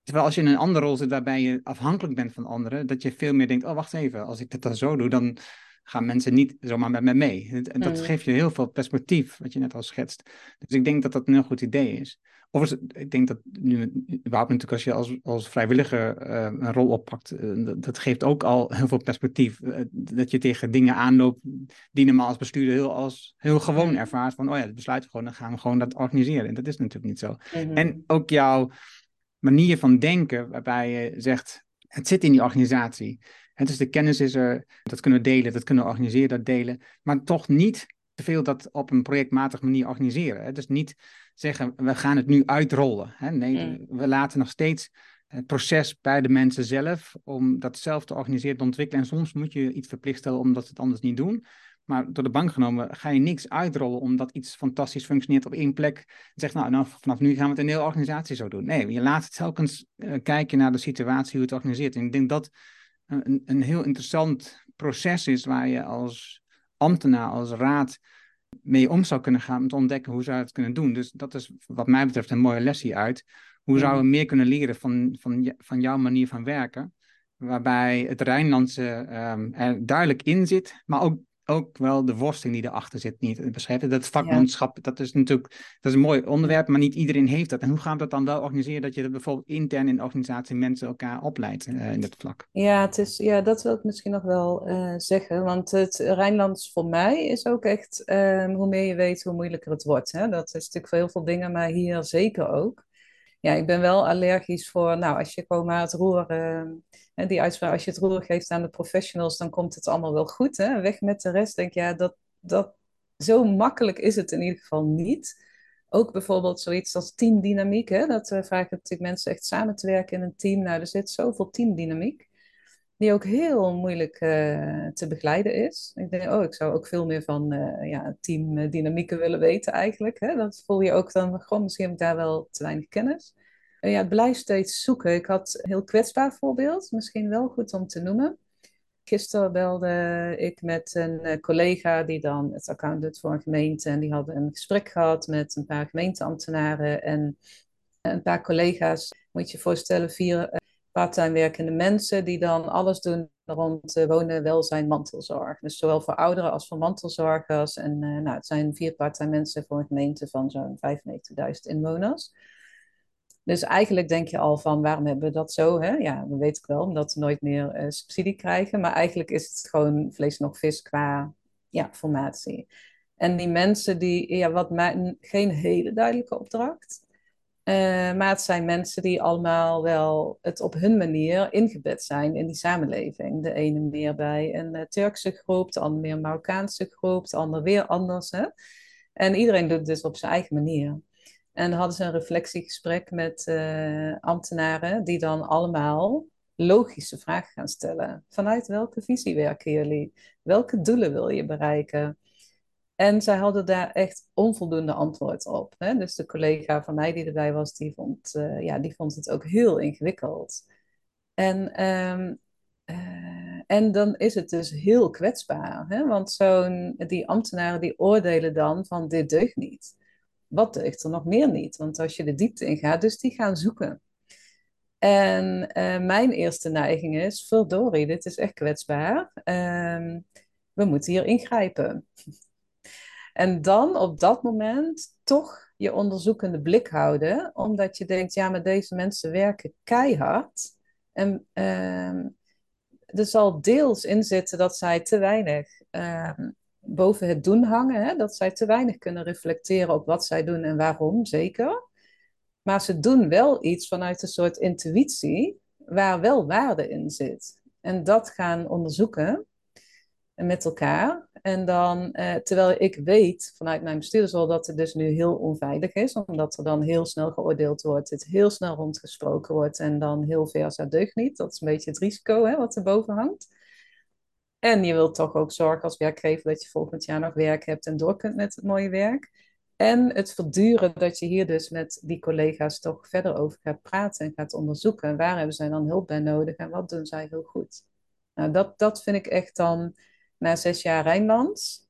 Terwijl als je in een andere rol zit waarbij je afhankelijk bent van anderen, dat je veel meer denkt, oh wacht even, als ik dit dan zo doe, dan gaan mensen niet zomaar met me mee. En dat mm. geeft je heel veel perspectief, wat je net al schetst. Dus ik denk dat dat een heel goed idee is. Of ik denk dat nu, überhaupt natuurlijk als je als, als vrijwilliger uh, een rol oppakt, uh, dat, geeft ook al heel veel perspectief. Uh, dat je tegen dingen aanloopt die normaal als bestuurder heel, als, heel gewoon ervaart. Van, oh ja, dat besluiten we gewoon, dan gaan we gewoon dat organiseren. En dat is natuurlijk niet zo. Mm-hmm. En ook jouw manier van denken waarbij je zegt, het zit in die organisatie. Het dus de kennis is er, dat kunnen we delen, dat kunnen we organiseren, dat delen. Maar toch niet te veel dat op een projectmatige manier organiseren. Dus niet zeggen, we gaan het nu uitrollen. Nee, mm. we laten nog steeds het proces bij de mensen zelf om dat zelf te organiseren, te ontwikkelen. En soms moet je iets verplicht stellen omdat ze het anders niet doen. Maar door de bank genomen ga je niks uitrollen omdat iets fantastisch functioneert op één plek. En zegt, nou, nou vanaf nu gaan we het in de hele organisatie zo doen. Nee, je laat het telkens uh, kijken naar de situatie, hoe het organiseert. En ik denk dat een, een heel interessant proces is waar je als ambtenaar, als raad mee om zou kunnen gaan om te ontdekken hoe zou je het kunnen doen. Dus dat is wat mij betreft een mooie lesje uit. Hoe zouden we meer kunnen leren van, van, van jouw manier van werken? Waarbij het Rijnlandse um, er duidelijk in zit, maar ook ook wel de worsteling die erachter zit niet beschrijven. Dat vakmanschap, dat is natuurlijk dat is een mooi onderwerp, maar niet iedereen heeft dat. En hoe gaan we dat dan wel organiseren dat je dat bijvoorbeeld intern in de organisatie mensen elkaar opleidt uh, in dit vlak? Ja, het is, ja, dat wil ik misschien nog wel uh, zeggen. Want het Rijnlands voor mij is ook echt, uh, hoe meer je weet, hoe moeilijker het wordt. Hè? Dat is natuurlijk voor heel veel dingen, maar hier zeker ook ja, ik ben wel allergisch voor, nou, als je gewoon maar het roer, uh, die uitspraak, als je het roer geeft aan de professionals, dan komt het allemaal wel goed. Hè? Weg met de rest, denk ja, dat, dat, zo makkelijk is het in ieder geval niet. Ook bijvoorbeeld zoiets als teamdynamiek, hè? dat uh, vragen natuurlijk mensen echt samen te werken in een team. Nou, er zit zoveel teamdynamiek die ook heel moeilijk uh, te begeleiden is. Ik denk, oh, ik zou ook veel meer van uh, ja, teamdynamieken willen weten eigenlijk. Hè? Dat voel je ook dan, gewoon misschien heb ik daar wel te weinig kennis. Uh, ja, het blijft steeds zoeken. Ik had een heel kwetsbaar voorbeeld, misschien wel goed om te noemen. Gisteren belde ik met een collega die dan het account doet voor een gemeente. En die hadden een gesprek gehad met een paar gemeenteambtenaren en een paar collega's. Moet je je voorstellen, vier parttime werkende mensen die dan alles doen rond uh, wonen, welzijn, mantelzorg. Dus zowel voor ouderen als voor mantelzorgers. En uh, nou, het zijn vier parttime mensen voor een gemeente van zo'n 95.000 inwoners. Dus eigenlijk denk je al van waarom hebben we dat zo? Hè? Ja, dat weet ik wel, omdat ze nooit meer uh, subsidie krijgen. Maar eigenlijk is het gewoon vlees nog vis qua ja, formatie. En die mensen die, ja, wat mij geen hele duidelijke opdracht. Uh, maar het zijn mensen die allemaal wel het op hun manier ingebed zijn in die samenleving. De ene meer bij een uh, Turkse groep, de ander meer Marokkaanse groep, de ander weer anders. Hè? En iedereen doet het dus op zijn eigen manier. En dan hadden ze een reflectiegesprek met uh, ambtenaren die dan allemaal logische vragen gaan stellen. Vanuit welke visie werken jullie? Welke doelen wil je bereiken? En zij hadden daar echt onvoldoende antwoord op. Hè? Dus de collega van mij die erbij was, die vond, uh, ja, die vond het ook heel ingewikkeld. En, um, uh, en dan is het dus heel kwetsbaar. Hè? Want zo'n, die ambtenaren die oordelen dan van dit deugt niet. Wat deugt er nog meer niet? Want als je de diepte in gaat, dus die gaan zoeken. En uh, mijn eerste neiging is, verdorie, dit is echt kwetsbaar. Uh, we moeten hier ingrijpen. En dan op dat moment toch je onderzoekende blik houden, omdat je denkt, ja, maar deze mensen werken keihard. En uh, er zal deels in zitten dat zij te weinig ehm, boven het doen hangen, hè? dat zij te weinig kunnen reflecteren op wat zij doen en waarom, zeker. Maar ze doen wel iets vanuit een soort intuïtie waar wel waarde in zit. En dat gaan onderzoeken met elkaar. En dan, eh, terwijl ik weet vanuit mijn bestuurdersrol dat het dus nu heel onveilig is, omdat er dan heel snel geoordeeld wordt, het heel snel rondgesproken wordt en dan heel veel als deugt niet. Dat is een beetje het risico hè, wat erboven hangt. En je wilt toch ook zorgen als werkgever dat je volgend jaar nog werk hebt en door kunt met het mooie werk. En het verduren dat je hier dus met die collega's toch verder over gaat praten en gaat onderzoeken. Waar hebben zij dan hulp bij nodig en wat doen zij heel goed? Nou, dat, dat vind ik echt dan na zes jaar Rijnlands.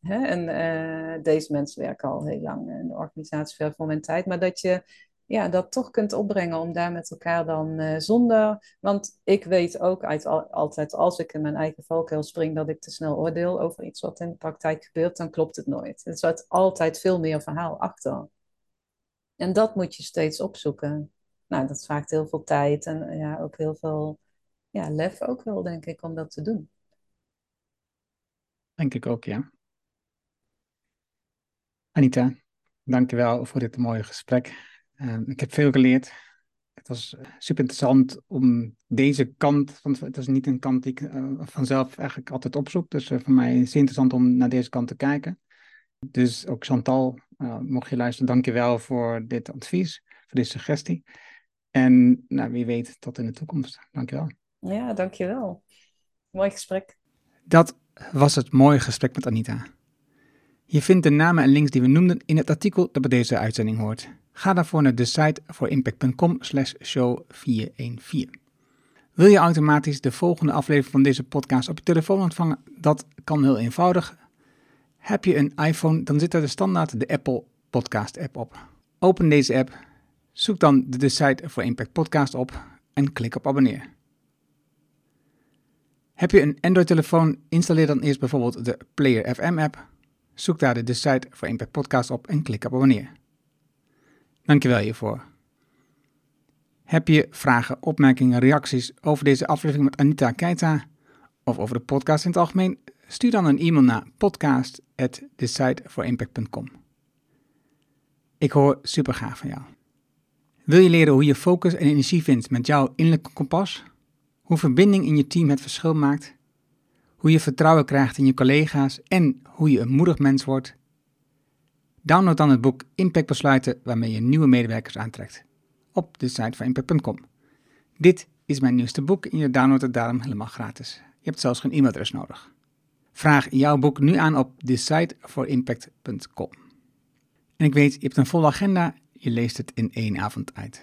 Hè, en uh, deze mensen werken al heel lang in de organisatie, ver voor mijn tijd. Maar dat je ja, dat toch kunt opbrengen om daar met elkaar dan uh, zonder. Want ik weet ook uit, al, altijd, als ik in mijn eigen valkuil spring, dat ik te snel oordeel over iets wat in de praktijk gebeurt, dan klopt het nooit. Er zit altijd veel meer verhaal achter. En dat moet je steeds opzoeken. Nou, dat vraagt heel veel tijd en ja, ook heel veel ja, lef ook wel, denk ik, om dat te doen. Denk ik ook, ja. Anita, dankjewel voor dit mooie gesprek. Uh, ik heb veel geleerd. Het was eh, super interessant om deze kant, want het is niet een kant die ik uh, vanzelf eigenlijk altijd opzoek. Dus uh, voor mij is het interessant om naar deze kant te kijken. Dus ook Chantal, mocht je luisteren, dankjewel voor dit advies, voor deze suggestie. En nou, wie weet tot in de toekomst. Dankjewel. Ja, dankjewel. Mooi gesprek. Dat was het mooie gesprek met Anita. Je vindt de namen en links die we noemden in het artikel dat bij deze uitzending hoort. Ga daarvoor naar de site voor impact.com slash show 414. Wil je automatisch de volgende aflevering van deze podcast op je telefoon ontvangen? Dat kan heel eenvoudig. Heb je een iPhone, dan zit er de standaard de Apple Podcast app op. Open deze app, zoek dan de site voor Impact Podcast op en klik op abonneer. Heb je een Android-telefoon, installeer dan eerst bijvoorbeeld de Player FM app. Zoek daar de site voor Impact Podcast op en klik op abonneer. Dankjewel hiervoor. Heb je vragen, opmerkingen, reacties over deze aflevering met Anita Keita of over de podcast in het algemeen? Stuur dan een e-mail naar podcast@thesiteforimpact.com. Ik hoor super graag van jou. Wil je leren hoe je focus en energie vindt met jouw innerlijke kompas? Hoe verbinding in je team het verschil maakt? Hoe je vertrouwen krijgt in je collega's en hoe je een moedig mens wordt? Download dan het boek Impact Besluiten waarmee je nieuwe medewerkers aantrekt op de site van impact.com. Dit is mijn nieuwste boek en je downloadt het daarom helemaal gratis. Je hebt zelfs geen e-mailadres nodig. Vraag jouw boek nu aan op site4impact.com. En ik weet, je hebt een volle agenda, je leest het in één avond uit.